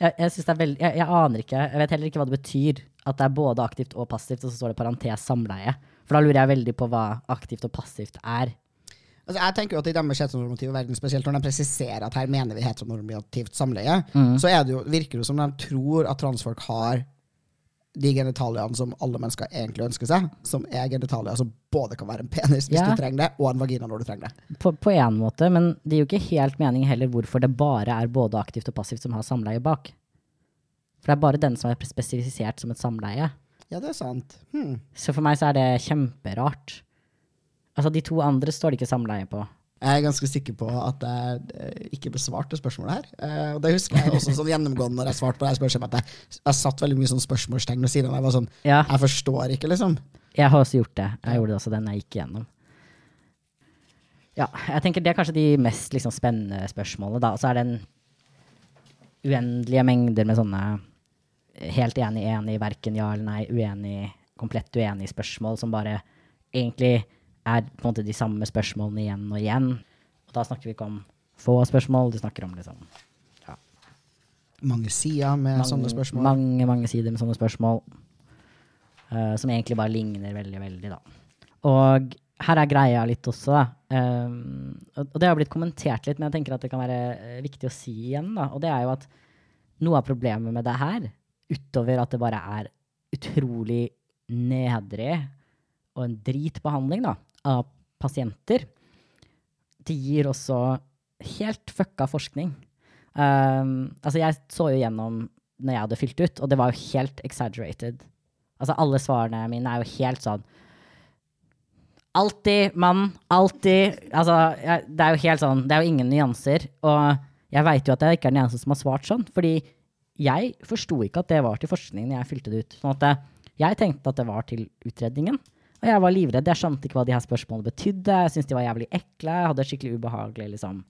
Jeg, jeg, veldig, jeg, jeg aner ikke, jeg vet heller ikke hva det betyr at det er både aktivt og passivt, og så står det parentes samleie. For da lurer jeg veldig på hva aktivt og passivt er. Altså, jeg tenker jo at I deres heteronormative verden, spesielt når de presiserer at her mener vi heteronormativt samleie, Mm. så er det jo, virker det som de tror at transfolk har de genitaliene som alle mennesker egentlig ønsker seg, som er genitalier som både kan være en penis hvis Ja. du trenger det, og en vagina når du trenger det. På, på en måte, men det gir jo ikke helt mening heller hvorfor det bare er både aktivt og passivt som har samleie bak. For det er bare den som er spesifisert som et samleie. Ja, det er sant. Hmm. Så for meg så er det kjemperart. Altså, de to andre står det ikke samleie på. Jeg er ganske sikker på at jeg eh, ikke besvarte spørsmålet her. Eh, og det husker jeg også sånn gjennomgående når jeg svarte på det her spørsmålet. At jeg, jeg satt veldig mye sånn spørsmålstegn ved siden av. Jeg var sånn Ja, Jeg forstår ikke, liksom. jeg har også gjort det. Jeg gjorde det også den jeg gikk igjennom. Ja, jeg tenker det er kanskje de mest liksom, spennende spørsmålene, da. Og så er det en uendelige mengder med sånne helt enig, enig, verken ja eller nei, uenig, komplett uenig spørsmål som bare egentlig er på en måte de samme spørsmålene igjen og igjen. Og da snakker vi ikke om få spørsmål, du snakker om liksom Mange sider med mange, sånne spørsmål. mange, mange sider med sånne spørsmål. Uh, som egentlig bare ligner veldig, veldig, da. Og her er greia litt også, da. Um, og og det har blitt kommentert litt, men jeg tenker at det kan være eh, viktig å si igjen, da. Og det er jo at noe av problemet med det her, utover at det bare er utrolig nedrig og en dritbehandling da, av pasienter, det gir også helt fucka forskning. Um, altså, jeg så jo gjennom når jeg hadde fylt ut, og det var jo helt exaggerated. Altså, alle svarene mine er jo helt sånn Alltid mann, alltid Altså, jeg, det er jo helt sånn Det er jo ingen nyanser. Og jeg veit jo at jeg ikke er den eneste som har svart sånn, fordi jeg forsto ikke at det var til forskningen jeg fylte det ut. Sånn at jeg tenkte at det var til utredningen. Og jeg var livredd. Jeg skjønte ikke hva de her spørsmålene betydde. Jeg syntes de var jævlig ekle. Jeg hadde et skikkelig ubehagelig liksom,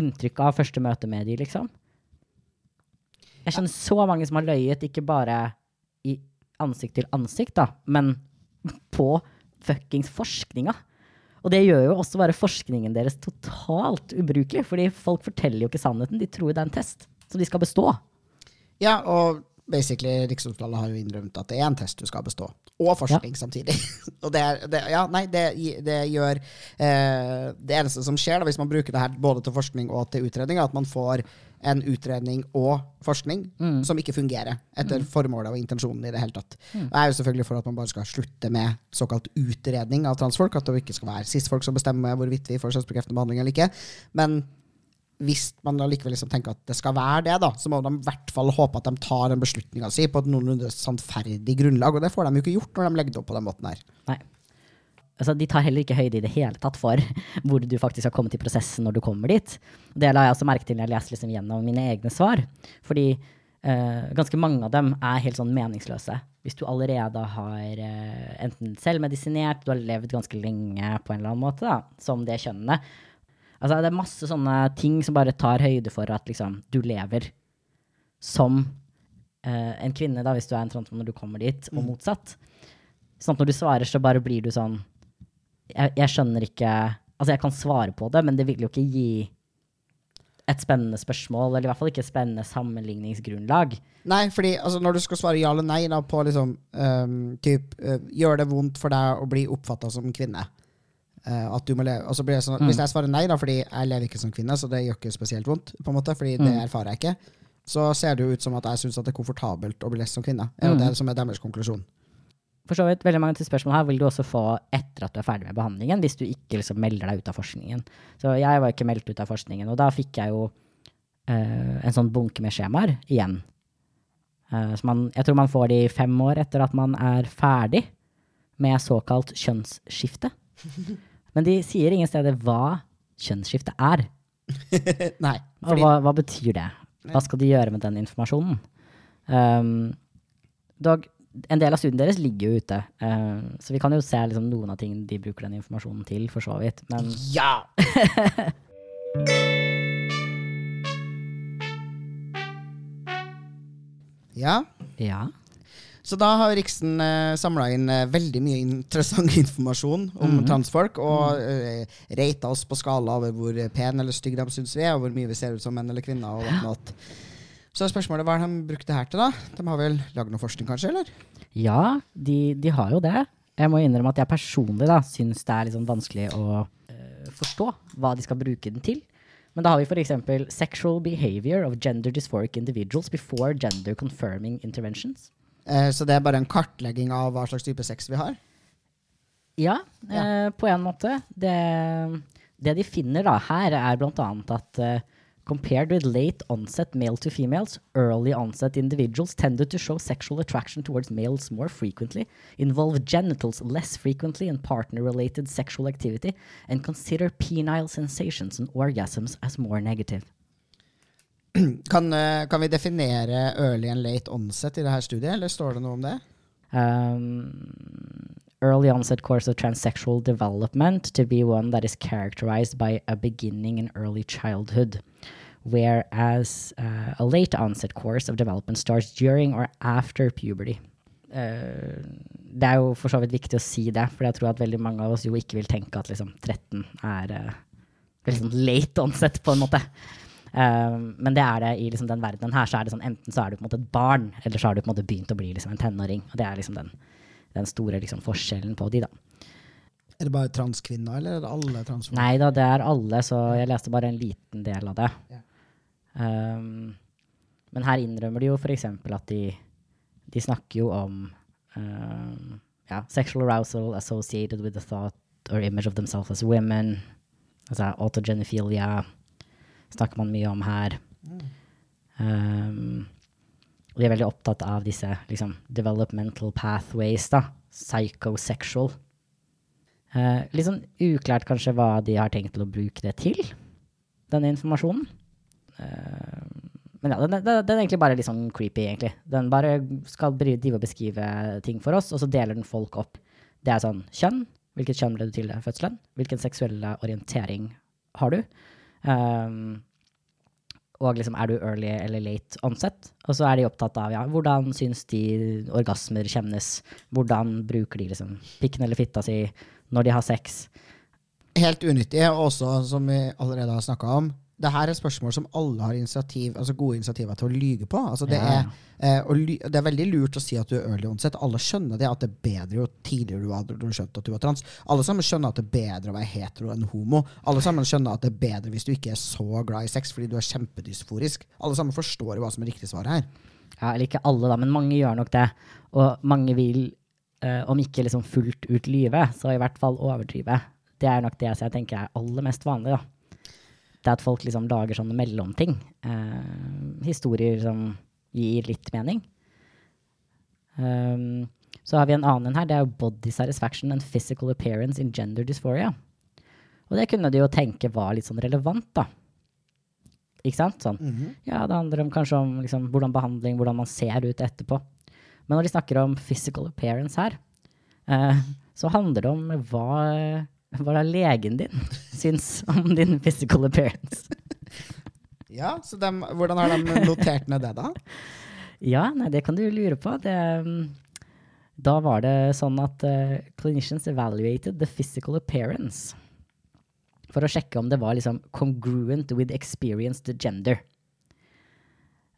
inntrykk av første møte med de, liksom. Jeg kjenner så mange som har løyet, ikke bare i ansikt til ansikt, da, men på fuckings forskninga. Og det gjør jo også bare forskningen deres totalt ubrukelig, fordi folk forteller jo ikke sannheten. De tror det er en test som de skal bestå. Ja, og basically Rikshospitalet har jo innrømt at det er en test du skal bestå, og forskning samtidig. og det, er, det, ja, nei, det, det gjør eh, Det eneste som skjer da, hvis man bruker det her både til forskning og til utredning, er at man får en utredning og forskning som ikke fungerer etter formålet og intensjonen i det hele tatt. Og Jeg er jo selvfølgelig for at man bare skal slutte med såkalt utredning av transfolk, at det ikke skal være cis-folk som bestemmer hvorvidt vi får kjønnsbekreftende behandling eller ikke. Men hvis man allikevel liksom tenker at det skal være det, da, så må de i hvert fall håpe at de tar den beslutninga si på et noenlunde sannferdig grunnlag. Og det får de jo ikke gjort når de legger det opp på den måten her. Nei. Altså, de tar heller ikke høyde i det hele tatt for hvor du faktisk har kommet i prosessen når du kommer dit. Det la jeg også merke til når jeg leste liksom gjennom mine egne svar. Fordi uh, ganske mange av dem er helt sånn meningsløse. Hvis du allerede har uh, enten selvmedisinert, du har levd ganske lenge på en eller annen måte, da, som det kjønnet. Altså, det er masse sånne ting som bare tar høyde for at liksom, du lever som eh, en kvinne, da, hvis du er en transmann når du kommer dit, og motsatt. Sånn at når du svarer, så bare blir du sånn jeg, jeg skjønner ikke Altså, jeg kan svare på det, men det vil jo ikke gi et spennende spørsmål, eller i hvert fall ikke et spennende sammenligningsgrunnlag. Nei, fordi altså, når du skal svare ja eller nei da, på liksom um, typ, uh, Gjør det vondt for deg å bli oppfatta som kvinne? Uh, at du må leve, og så blir det sånn, at Hvis jeg svarer nei, da, fordi jeg lever ikke som kvinne, så det gjør ikke spesielt vondt, på en måte, fordi det erfarer jeg ikke, så ser det jo ut som at jeg syns det er komfortabelt å bli lest som kvinne. Er jo det som er deres konklusjon. For så vidt, veldig mange til spørsmål her vil du også få etter at du er ferdig med behandlingen, hvis du ikke liksom melder deg ut av forskningen. Så jeg var ikke meldt ut av forskningen, og da fikk jeg jo eh, en sånn bunke med skjemaer igjen. Eh, så man, jeg tror man får de fem år etter at man er ferdig med såkalt kjønnsskifte. Men de sier ingen steder hva kjønnsskifte er. nei. Og hva, hva betyr det? Hva skal de gjøre med den informasjonen? Um, dog, en del av studien deres ligger jo ute, um, så vi kan jo se liksom, noen av tingene de bruker den informasjonen til, for så vidt. Men Ja! ja. ja. Så da har Riksen eh, samla inn eh, veldig mye interessant informasjon om transfolk, og eh, reita oss på skala over hvor pen eller stygg de syns vi er, og hvor mye vi ser ut som menn eller kvinner. og whatnot. Så spørsmålet hva har de brukt det her til, da? De har vel lagd noe forskning, kanskje? eller? Ja, de, de har jo det. Jeg må innrømme at jeg personlig da, syns det er litt sånn vanskelig å øh, forstå hva de skal bruke den til. Men da har vi f.eks. sexual behavior of gender dysphoric individuals before gender confirming interventions. Eh, så det er bare en kartlegging av hva slags type sex vi har? Ja, Eh, på en måte. Det, det de finner da her, er annet at uh, Compared with late onset male to females, early onset individuals tended to show sexual attraction towards males more frequently, involve genitals less frequently in partner related sexual activity, and consider penile sensations and orgasms as more negative. Kan, eh, kan vi definere early and late onset i det her studiet, eller står det noe om det? Um, early onset course of transsexual development to be one that is characterized by a beginning in early childhood, whereas uh, a late onset course of development starts during or after puberty. Uh, det er jo for så vidt viktig å si det, for jeg tror at veldig mange av oss jo ikke vil tenke at liksom 13 er uh, liksom late onset, på en måte. Um, men det er det i liksom den verdenen her, så er det sånn enten så er du på en måte et barn, eller så har du på en måte begynt å bli liksom en tenåring. Og det er liksom den, den store liksom forskjellen på de, da. Er det bare transkvinner, eller er det alle transfolk? Nei da, det er alle, så jeg leste bare en liten del av det. Ja. Um, men her innrømmer de jo f.eks. at de, de snakker jo om um, ja, sexual arousal associated with the thought or image of themselves as women. Altså autogenophilia snakker man mye om her. Um, og de er veldig opptatt av disse liksom, developmental pathways, da. Psychosexual. Uh, litt sånn uklart kanskje hva de har tenkt til å bruke det til, denne informasjonen. Uh, men ja, den, den, den, er egentlig bare litt sånn creepy, egentlig. Den bare skal drive og beskrive ting for oss, og så deler den folk opp. Det er sånn kjønn. Hvilket kjønn ble du til ved fødselen? Hvilken seksuelle orientering har du? Um, og liksom, er du early eller late onset? Og så er de opptatt av ja, hvordan syns de orgasmer kjennes? Hvordan bruker de liksom pikken eller fitta si når de har sex? Helt unyttig, og også, som vi allerede har snakka om, det her er spørsmål som alle har initiativ, altså gode initiativer til å lyge på. Altså det, Ja. er, eh, ly det er veldig lurt å si at du er early onset. Alle skjønner det at det er bedre jo tidligere du du skjønt at du var trans. Alle sammen skjønner at det er bedre å være hetero enn homo. Alle sammen skjønner at det er bedre hvis du ikke er så glad i sex fordi du er kjempedysforisk. Alle sammen forstår jo hva som er riktig svar her. Ja, eller ikke alle, da, men mange gjør nok det. Og mange vil, eh, om ikke liksom fullt ut lyve, så i hvert fall overdrive. Det er nok det jeg tenker er aller mest vanlig, da. Det er at folk liksom lager sånne mellomting. Eh, historier som gir litt mening. Um, så har vi en annen her. Det er jo body satisfaction and physical appearance in gender dysphoria. Og det kunne du jo tenke var litt sånn relevant, da. Ikke sant? Sånn. Ja, det handler om kanskje om liksom, hvordan behandling, hvordan man ser ut etterpå. Men når de snakker om physical appearance her, eh, så handler det om hva, hva da legen din syns om din physical appearance. Ja, så de, Hvordan har de notert ned det, da? Ja, nei, det kan du lure på. Det, mm, da var det sånn at uh, clinicians evaluated the physical appearance for å sjekke om det var liksom congruent with experienced gender.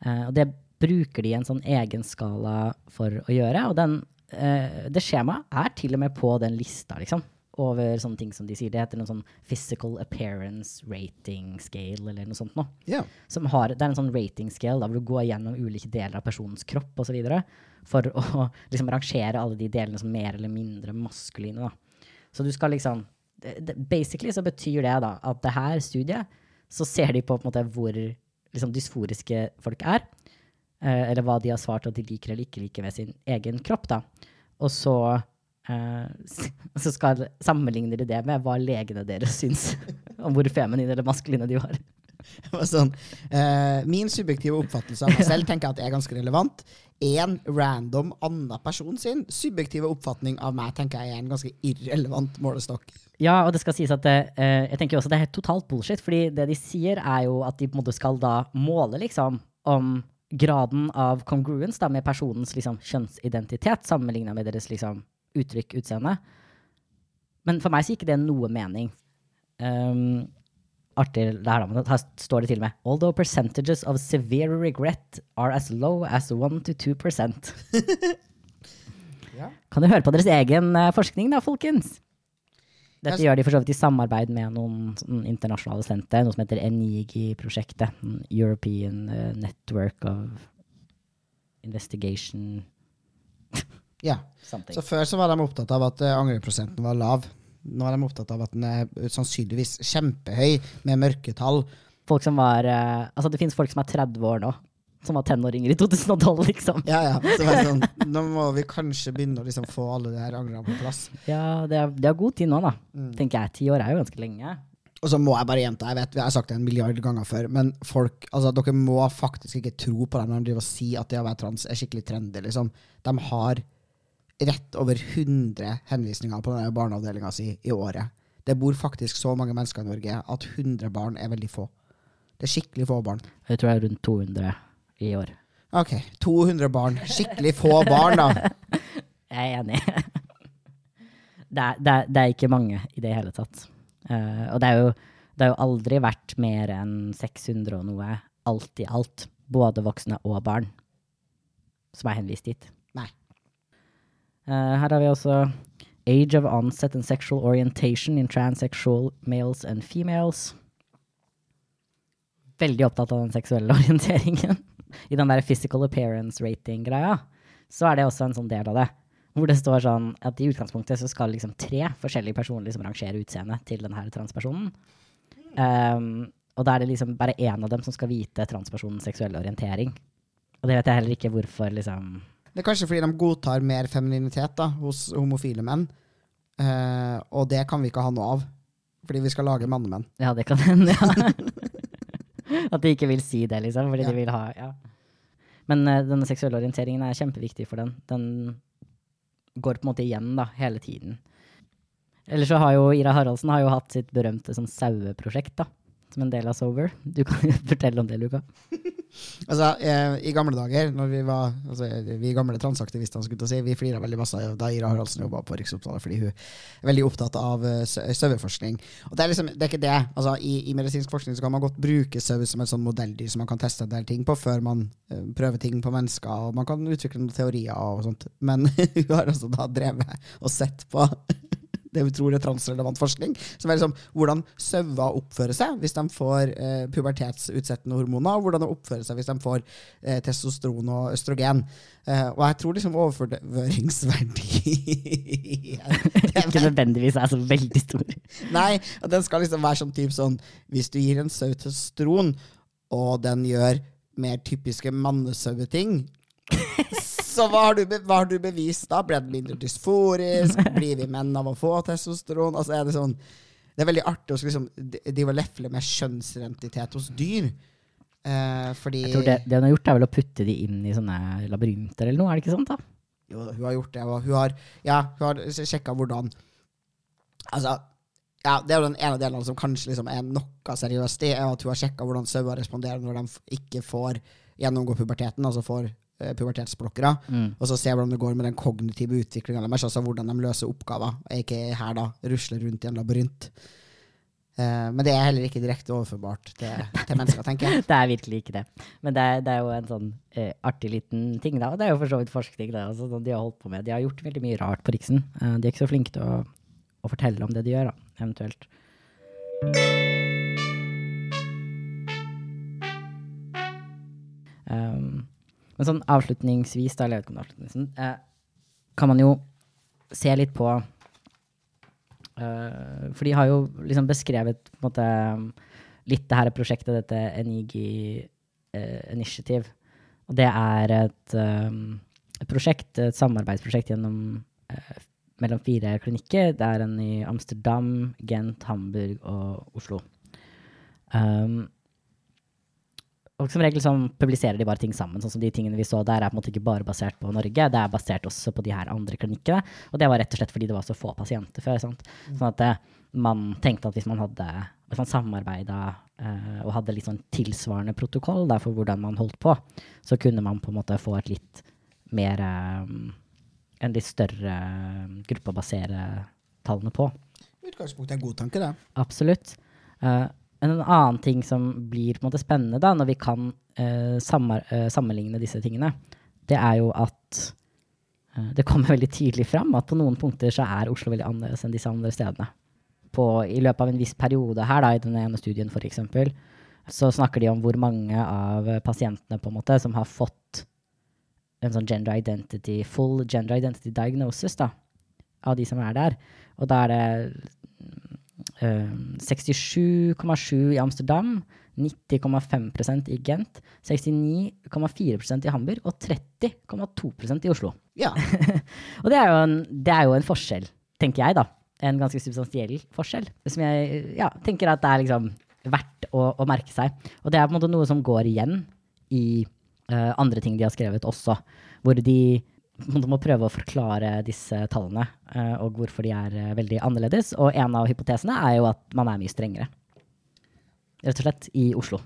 Uh, og det bruker de en sånn egen skala for å gjøre, og den, uh, det skjemaet er til og med på den lista, liksom. Over sånne ting som de sier. Det heter noe sånn physical appearance rating scale, eller noe sånt noe Yeah. som har, det er en sånn rating scale da, hvor du går gjennom ulike deler av personens kropp videre, for å liksom rangere alle de delene som mer eller mindre maskuline. Da. Så du skal liksom Basically så betyr det da at det her studiet, så ser de på, på en måte hvor liksom, dysforiske folk er, eh, eller hva de har svart at de liker eller ikke liker ved sin egen kropp. da. Og så, så skal, sammenligner de det med hva legene deres syns om hvor feminine eller maskuline de var. Sånn, eh, min subjektive oppfattelse av meg selv tenker jeg at er ganske relevant. En random annen person sin subjektive oppfatning av meg tenker jeg er en ganske irrelevant målestokk. Ja, og det skal sies at det, eh, jeg tenker også det er helt totalt bullshit, fordi det de sier er jo at de på en måte skal da måle liksom om graden av congruence da, med personens liksom, kjønnsidentitet sammenlignet med deres liksom, uttrykk, utseende. Men for meg så gikk det noe mening. Um, artig det her, da, her står det til og med Although percentages of severe regret are as low as 1-2 Ja. Kan du høre på deres egen eh, forskning da, folkens? Dette gjør de for så vidt i samarbeid med noen sånn internasjonale sentre, noe som heter ENIGI-prosjektet. mm, European eh, Network of Investigation Ja. something. Så før så var de opptatt av at eh, angreprosenten var lav. Nå er de opptatt av at den er sannsynligvis kjempehøy, med mørketall. Folk som var eh, Altså, det finnes folk som er 30 år nå, som var tenåringer i 2012, liksom. Ja, ja. Så sånn, nå må vi kanskje begynne å liksom få alle de her angrene på plass. Ja, det er, det er god tid nå, da. Mm. Tenker jeg. Ti år er jo ganske lenge. Og så må jeg bare gjenta, jeg vet, jeg har sagt det en milliard ganger før, men folk, altså dere må faktisk ikke tro på dem når de driver og sier at det å være trans er skikkelig trendy, liksom. De har rett over 100 henvisninger på denne barneavdelinga si i året. Det bor faktisk så mange mennesker i Norge at 100 barn er veldig få. Det er skikkelig få barn. Jeg tror det er rundt 200 i år. Ok, 200 barn. Skikkelig få barn, da. Jeg er enig. det, er, det, er, det er ikke mange i det hele tatt. Uh, og det er, jo, det har jo aldri vært mer enn 600 og noe, alt i alt. Både voksne og barn som er henvist dit. Eh, her har vi også Age of onset and sexual orientation in transsexual males and females. Veldig opptatt av den seksuelle orienteringen. I den der physical appearance rating-greia, så er det også en sånn del av det. Hvor det står sånn at i utgangspunktet så skal liksom tre forskjellige personer liksom rangere utseendet til denne transpersonen. Um, og da er det liksom bare én av dem som skal vite transpersonens seksuelle orientering. Og det vet jeg heller ikke hvorfor, liksom. Det er kanskje fordi de godtar mer femininitet da, hos homofile menn. Eh, og det kan vi ikke ha noe av. Fordi vi skal lage mannemenn. Ja, det kan hende, ja. At de ikke vil si det, liksom, fordi Ja. de vil ha Ja. Men uh, denne seksuelle orienteringen er kjempeviktig for den. Den går på en måte igjen da, hele tiden. Ellers så har jo Ira Haraldsen har jo hatt sitt berømte sånn saueprosjekt da, del av Sober. Du kan fortelle om det, Luka. Altså, eh, I gamle dager, når vi var altså, vi gamle transaktivistene, skulle si, vi flira veldig masse da Ira Haraldsen jobba på Riksopptalet, fordi hun er veldig opptatt av uh, saueforskning. Og det er liksom, det er ikke det. Altså, i, I medisinsk forskning så kan man godt bruke sau som et sånn modelldyr som man kan teste en del ting på før man uh, prøver ting på mennesker, og man kan utvikle noen teorier og sånt. Men hun har altså da drevet og sett på det vi tror er transrelevant forskning. Som er liksom hvordan sauer oppfører seg hvis de får eh, pubertetsutsettende hormoner, og hvordan de oppfører seg hvis de får eh, testosteron og østrogen. Eh, og jeg tror liksom overføringsverdi Ikke nødvendigvis er så veldig stor. Nei, og den skal liksom være sånn typ sånn Hvis du gir en sau testosteron, og den gjør mer typiske mannesaueting så hva har, du, hva har du bevist da? Ble det mindre dysforisk? Blir vi menn av å få testosteron? Altså er Det sånn Det er veldig artig å liksom de- de å lefle med kjønnsidentitet hos dyr. Eh, fordi Jeg tror det, det hun har gjort, er vel å putte de inn i sånne labyrinter eller noe, er det ikke sant? da? Jo, hun har gjort det, og hun har, ja, hun har sjekka hvordan Altså, ja, det er jo den ene delen som kanskje liksom er noe seriøst i, er at hun har sjekka hvordan sauer responderer når de ikke får gjennomgå puberteten, altså får eh, mm. og så se hvordan det går med den kognitive utviklinga deres, altså hvordan de løser oppgaver, ikke her da, rusler rundt i en labyrint. Uh, men det er heller ikke direkte overførbart til, til mennesker, tenker jeg. Det er virkelig ikke det. Men det er, det er jo en sånn uh, artig liten ting, da. Og det er jo for så vidt forskning, det. Altså, sånn de har holdt på med. De har gjort veldig mye rart på Riksen. Uh, de er ikke så flinke til å, å fortelle om det de gjør, da, eventuelt. Um, men sånn avslutningsvis, da, eller er avslutningsvis, eh, kan man jo se litt på eh, For de har jo liksom beskrevet på en måte litt det her prosjektet, dette Enigi eh, Initiative. Og det er et, um, et prosjekt, et samarbeidsprosjekt gjennom, eh, mellom fire klinikker. Det er en i Amsterdam, Gent, Hamburg og Oslo. Um, og som regel sånn, publiserer de bare ting sammen. sånn som De tingene vi så der, er på en måte ikke bare basert på Norge, det er basert også på de her andre klinikkene. Og det var rett og slett fordi det var så få pasienter før. Sant? Sånn at eh, man tenkte at hvis man hadde hvis man samarbeida eh, og hadde litt sånn tilsvarende protokoll der for hvordan man holdt på, så kunne man på en måte få et litt mer eh, En litt større gruppe å basere tallene på. Utgangspunktet utgangspunktet en god tanke, det. Absolutt. Eh, en annen ting som blir på en måte spennende da, når vi kan uh, samar- uh, sammenligne disse tingene, det er jo at uh, det kommer veldig tydelig fram at på noen punkter så er Oslo veldig annerledes enn disse andre stedene. På, I løpet av en viss periode her, da, i den ene studien eksempel, så snakker de om hvor mange av pasientene på en måte som har fått en sånn gender identity, full gender identity diagnosis da, av de som er der. Og da er det 67,7 i Amsterdam, 90,5% i Gent, 69,4% i Hamburg og 30,2% i Oslo. Ja. Og det er, jo en, det er jo en forskjell, tenker jeg, da. En ganske substansiell forskjell. Som jeg ja, tenker at det er liksom verdt å, å, merke seg. Og det er på en måte noe som går igjen i uh, andre ting de har skrevet også, hvor de må prøve å forklare disse tallene uh, og hvorfor de er uh, veldig annerledes. Og en av hypotesene er jo at man er mye strengere, rett og slett, i Oslo.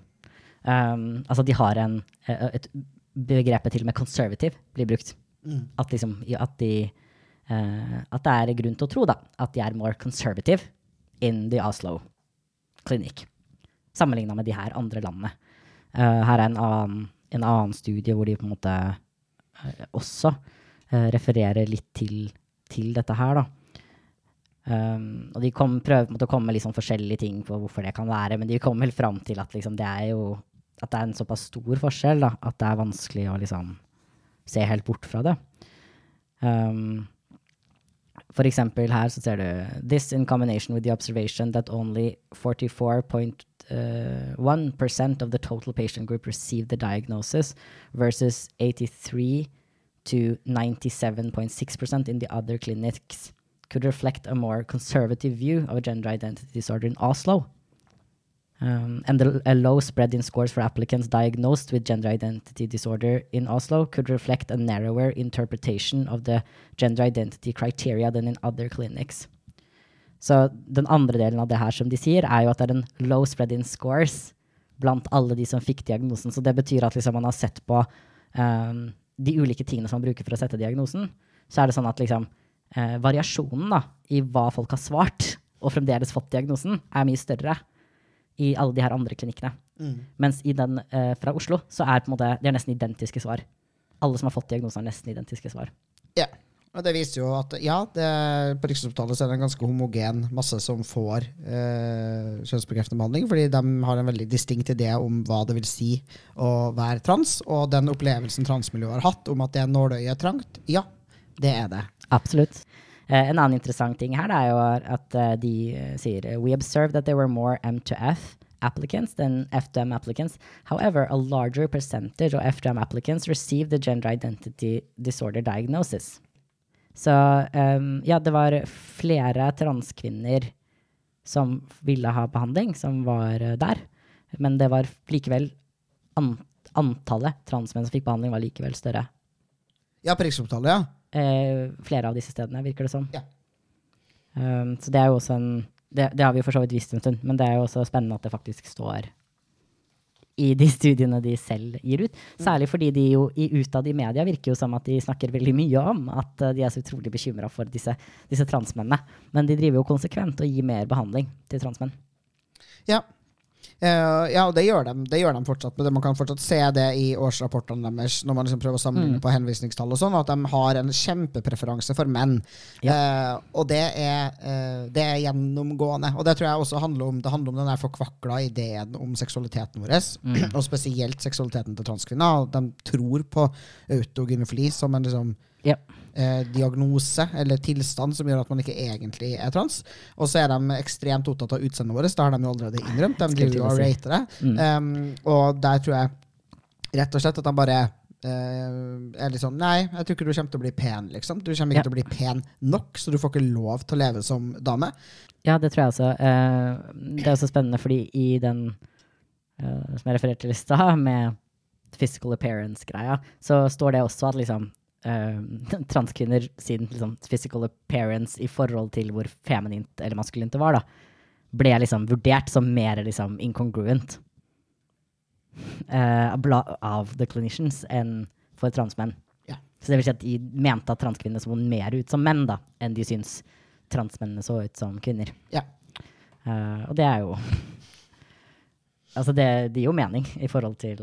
Um, altså de har en et Begrepet til og med 'conservative' blir brukt. Mm. At, liksom, at, de, at det er grunn til å tro da, at de er more conservative in the Oslo klinikk sammenligna med de her andre landene. Uh, her er en annen, en annen, studie hvor de på en måte uh, Eh, også eh, refererer litt til, til, dette her, da. Um, og de kom, prøver måtte komme med litt sånn forskjellige ting på hvorfor det kan være, men de kom vel fram til at liksom, det er jo at det er en såpass stor forskjell da, at det er vanskelig å liksom se helt bort fra det. Um, for eksempel her så ser du This in combination with the observation that only 44.2 Uh, 1% of the total patient group received the diagnosis versus 83 to 97.6% in the other clinics could reflect a more conservative view of gender identity disorder in Oslo. Um, and the, a low spread in scores for applicants diagnosed with gender identity disorder in Oslo could reflect a narrower interpretation of the gender identity criteria than in other clinics. Så den andre delen av det her som de sier, er jo at det er en low spread in scores blant alle de som fikk diagnosen. Så det betyr at liksom man har sett på um, de ulike tingene som man bruker for å sette diagnosen. Så er det sånn at liksom, uh, variasjonen da, i hva folk har svart, og fremdeles fått diagnosen, er mye større i alle de her andre klinikkene. Mm. Mens i den uh, fra Oslo så er på en måte, det er nesten identiske svar. Alle som har fått diagnosen, har nesten identiske svar. Ja, og det viser jo at ja, det, på Rikshospitalet er det en ganske homogen masse som får eh, kjønnsbekreftende behandling, fordi de har en veldig distinkt idé om hva det vil si å være trans, og den opplevelsen transmiljøet har hatt om at det nåløyet er trangt, ja, det er det. Absolutt. Uh, en annen interessant ting her er jo at uh, de uh, sier We observed that there were more M2F applicants than F2M applicants. However, a larger percentage of F2M applicants received the gender identity disorder diagnosis. Så um, ja, det var flere transkvinner som ville ha behandling, som var der. Men det var likevel an Antallet transmenn som fikk behandling, var likevel større. Ja, på Rikshospitalet, ja Uh, flere av disse stedene, virker det som. Ja. Um, så det er jo også en det, det, har vi jo for så vidt visst en stund, men det er jo også spennende at det faktisk står i de studiene de selv gir ut. Særlig fordi de jo i utad i media virker jo som at de snakker veldig mye om at uh, de er så utrolig bekymra for disse, disse transmennene. Men de driver jo konsekvent og gir mer behandling til transmenn. Ja, ja, og det gjør, de, det gjør de fortsatt. Men man kan fortsatt se det i årsrapportene deres når man liksom prøver å sammenligne mm. på henvisningstall og sånn, at de har en kjempepreferanse for menn. Ja. Uh, og det er, uh, det er, gjennomgående. Og det tror jeg også handler om Det handler om den der forkvakla ideen om seksualiteten vår, mm. og spesielt seksualiteten til transkvinner. De tror på autogynefili som en liksom ja eh, diagnose eller tilstand som gjør at man ikke egentlig er trans. Og så er de ekstremt opptatt av utseendet vårt. Det har de jo allerede innrømt. De driver jo og rater det. Mm. Um, og der tror jeg rett og slett at de bare Uh, er litt sånn Nei, jeg tror ikke du kommer til å bli pen. liksom Du kommer ikke ja. til å bli pen nok, så du får ikke lov til å leve som dame. Ja, det tror jeg også. Uh, det er også spennende, fordi i den uh, som jeg refererte til i stad, med physical appearance-greia, så står det også at liksom uh, transkvinner sin liksom, physical appearance i forhold til hvor feminint eller maskulint det var, da, ble liksom vurdert som mer liksom incongruent uh, av the clinicians enn for transmenn. Ja. Så det vil si at de mente at transkvinner så mer ut som menn da, enn de syns transmennene så ut som kvinner. Ja. Uh, og det er jo Altså, det, det, gir jo mening i forhold til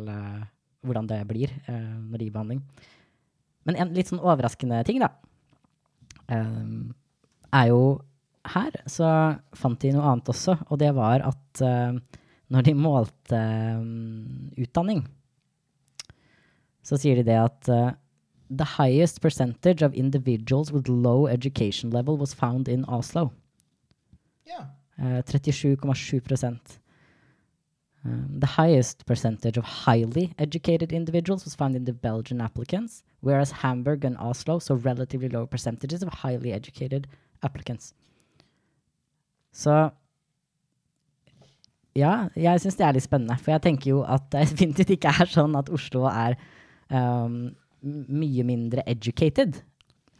hvordan det blir når det gir behandling. Men en litt sånn overraskende ting, da, um, er jo her så fant de noe annet også, og det var at uh, når de målte um, utdanning, så sier de det at uh, the highest percentage of individuals with low education level was found in Oslo. Yeah. Uh, 37,7 Um, the highest percentage of highly educated individuals was found in the Belgian applicants, whereas Hamburg and Oslo saw relatively low percentages of highly educated applicants. Så ja, jeg syns det er litt spennende. For jeg tenker jo at det definitivt ikke er sånn at Oslo er um, mye mindre educated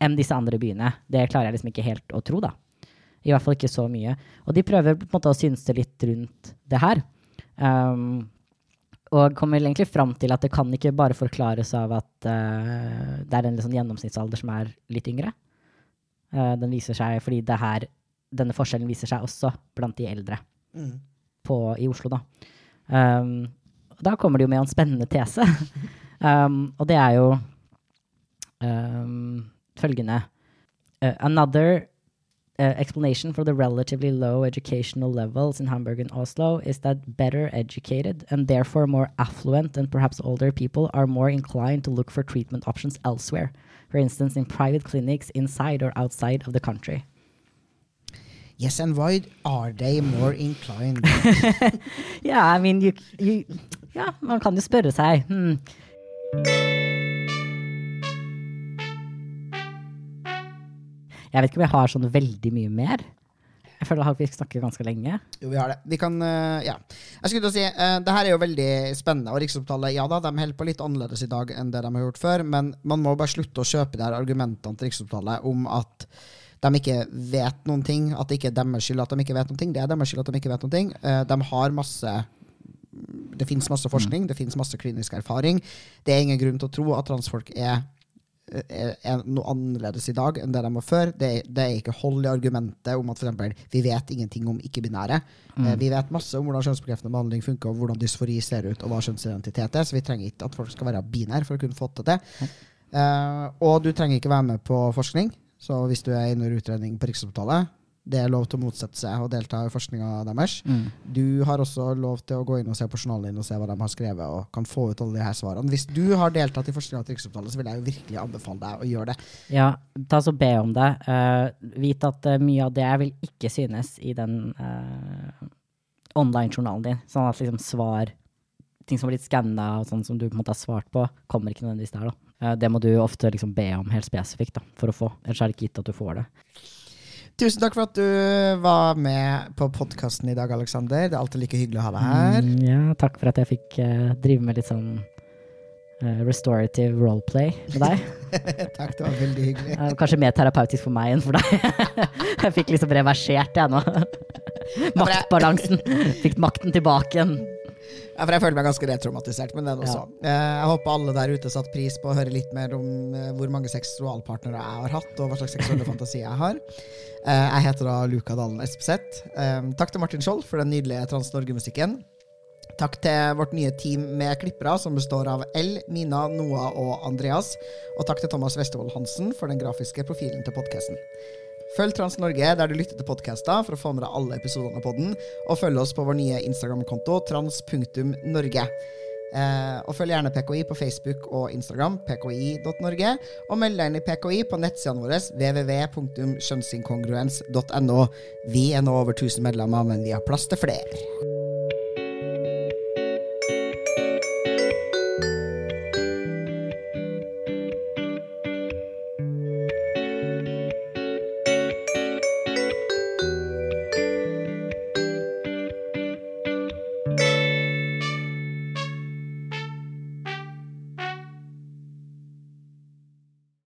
enn disse andre byene. Det klarer jeg liksom ikke helt å tro, da. I hvert fall ikke så mye. Og de prøver på en måte å synse litt rundt det her. Um, og kommer egentlig fram til at det kan ikke bare forklares av at uh, det er en liksom gjennomsnittsalder som er litt yngre. Uh, den viser seg fordi det her, denne forskjellen viser seg også blant de eldre Mm. på, i Oslo, da. Um, da kommer det jo med en spennende tese. um, og det er jo følgende uh, Another uh, explanation for the relatively low educational levels in Hamburg and Oslo is that better educated and therefore more affluent and perhaps older people are more inclined to look for treatment options elsewhere, for instance, in private clinics inside or outside of the country. Yes, and why are they more inclined? Yeah, I mean, you, you, ja, man kan jo spørre seg. Hmm. Jeg vet ikke om jeg har sånn veldig mye mer. Jeg føler at vi snakker ganske lenge. Jo, vi har det. Vi kan eh, Ja. Jeg skulle til å si, uh, det her er jo veldig spennende, og Riksopptalet ja da, de holder på litt annerledes i dag enn det de har gjort før, men man må bare slutte å kjøpe de her argumentene til Riksopptalet om at de ikke vet noen ting, at det ikke er deres skyld at de ikke vet noen ting. Det er deres skyld at de ikke vet noen ting. Eh, de har masse Det finnes masse forskning, det finnes masse klinisk erfaring. Det er ingen grunn til å tro at transfolk er, er, noe annerledes i dag enn det de var før. Det, det er ikke hold i argumentet om at for eksempel, vi vet ingenting om ikke-binære. Mm. Vi vet masse om hvordan kjønnsbekreftende behandling funker, og hvordan dysfori ser ut, og hva kjønnsidentitet er, så vi trenger ikke at folk skal være binære for å kunne få til det. Eh, og du trenger ikke være med på forskning. Så hvis du er under utredning på Riksopptalet, det er lov til å motsette seg og delta i forskninga deres. Du har også lov til å gå inn og se på journalen din og se hva de har skrevet, og kan få ut alle de her svarene. Hvis du har deltatt i forskninga til Riksopptalen, så vil jeg jo virkelig anbefale deg å gjøre det. Ja, ta så be om det. Uh, vit at uh, mye av det vil ikke synes i den uh, online-journalen din. Sånn at liksom svar, ting som har blitt skanna og sånn som du på en måte har svart på, kommer ikke nødvendigvis der. da. Det må du ofte liksom be om helt spesifikt da, for å få. Ellers er det ikke gitt at du får det. Tusen takk for at du var med på podkasten i dag, Aleksander. Det er alltid like hyggelig å ha deg her. Mm, ja, takk for at jeg fikk uh, drive med litt sånn uh, restorative roleplay med deg. takk, det var veldig hyggelig. Uh, kanskje mer terapeutisk for meg enn for deg. jeg fikk liksom reversert jeg nå. Maktbalansen. Fikk makten tilbake igjen. Ja, for jeg føler meg ganske retraumatisert, men det er nå Ja. Eh, Jeg håper alle der ute satte pris på å høre litt mer om eh, hvor mange seksualpartnere jeg har hatt, og hva slags seksuelle fantasier jeg har. Eh, Jeg heter da Luka Dalen Espeseth. Takk til Martin Skjold for den nydelige Trans-Norge-musikken. Takk til vårt nye team med klippere, som består av L, Mina, Noah og Andreas. Og takk til Thomas Westervold Hansen for den grafiske profilen til podkasten. Følg Trans Norge der du lytter til podkaster for å få med deg alle episodene av podden. Og følg oss på vår nye Instagram-konto trans.norge. Eh, og følg gjerne PKI på Facebook og Instagram, pki.norge. Og meld deg inn i PKI på nettsidene våre, www.kjønnsinkongruens.no. Vi er nå over 1000 medlemmer, men vi har plass til flere.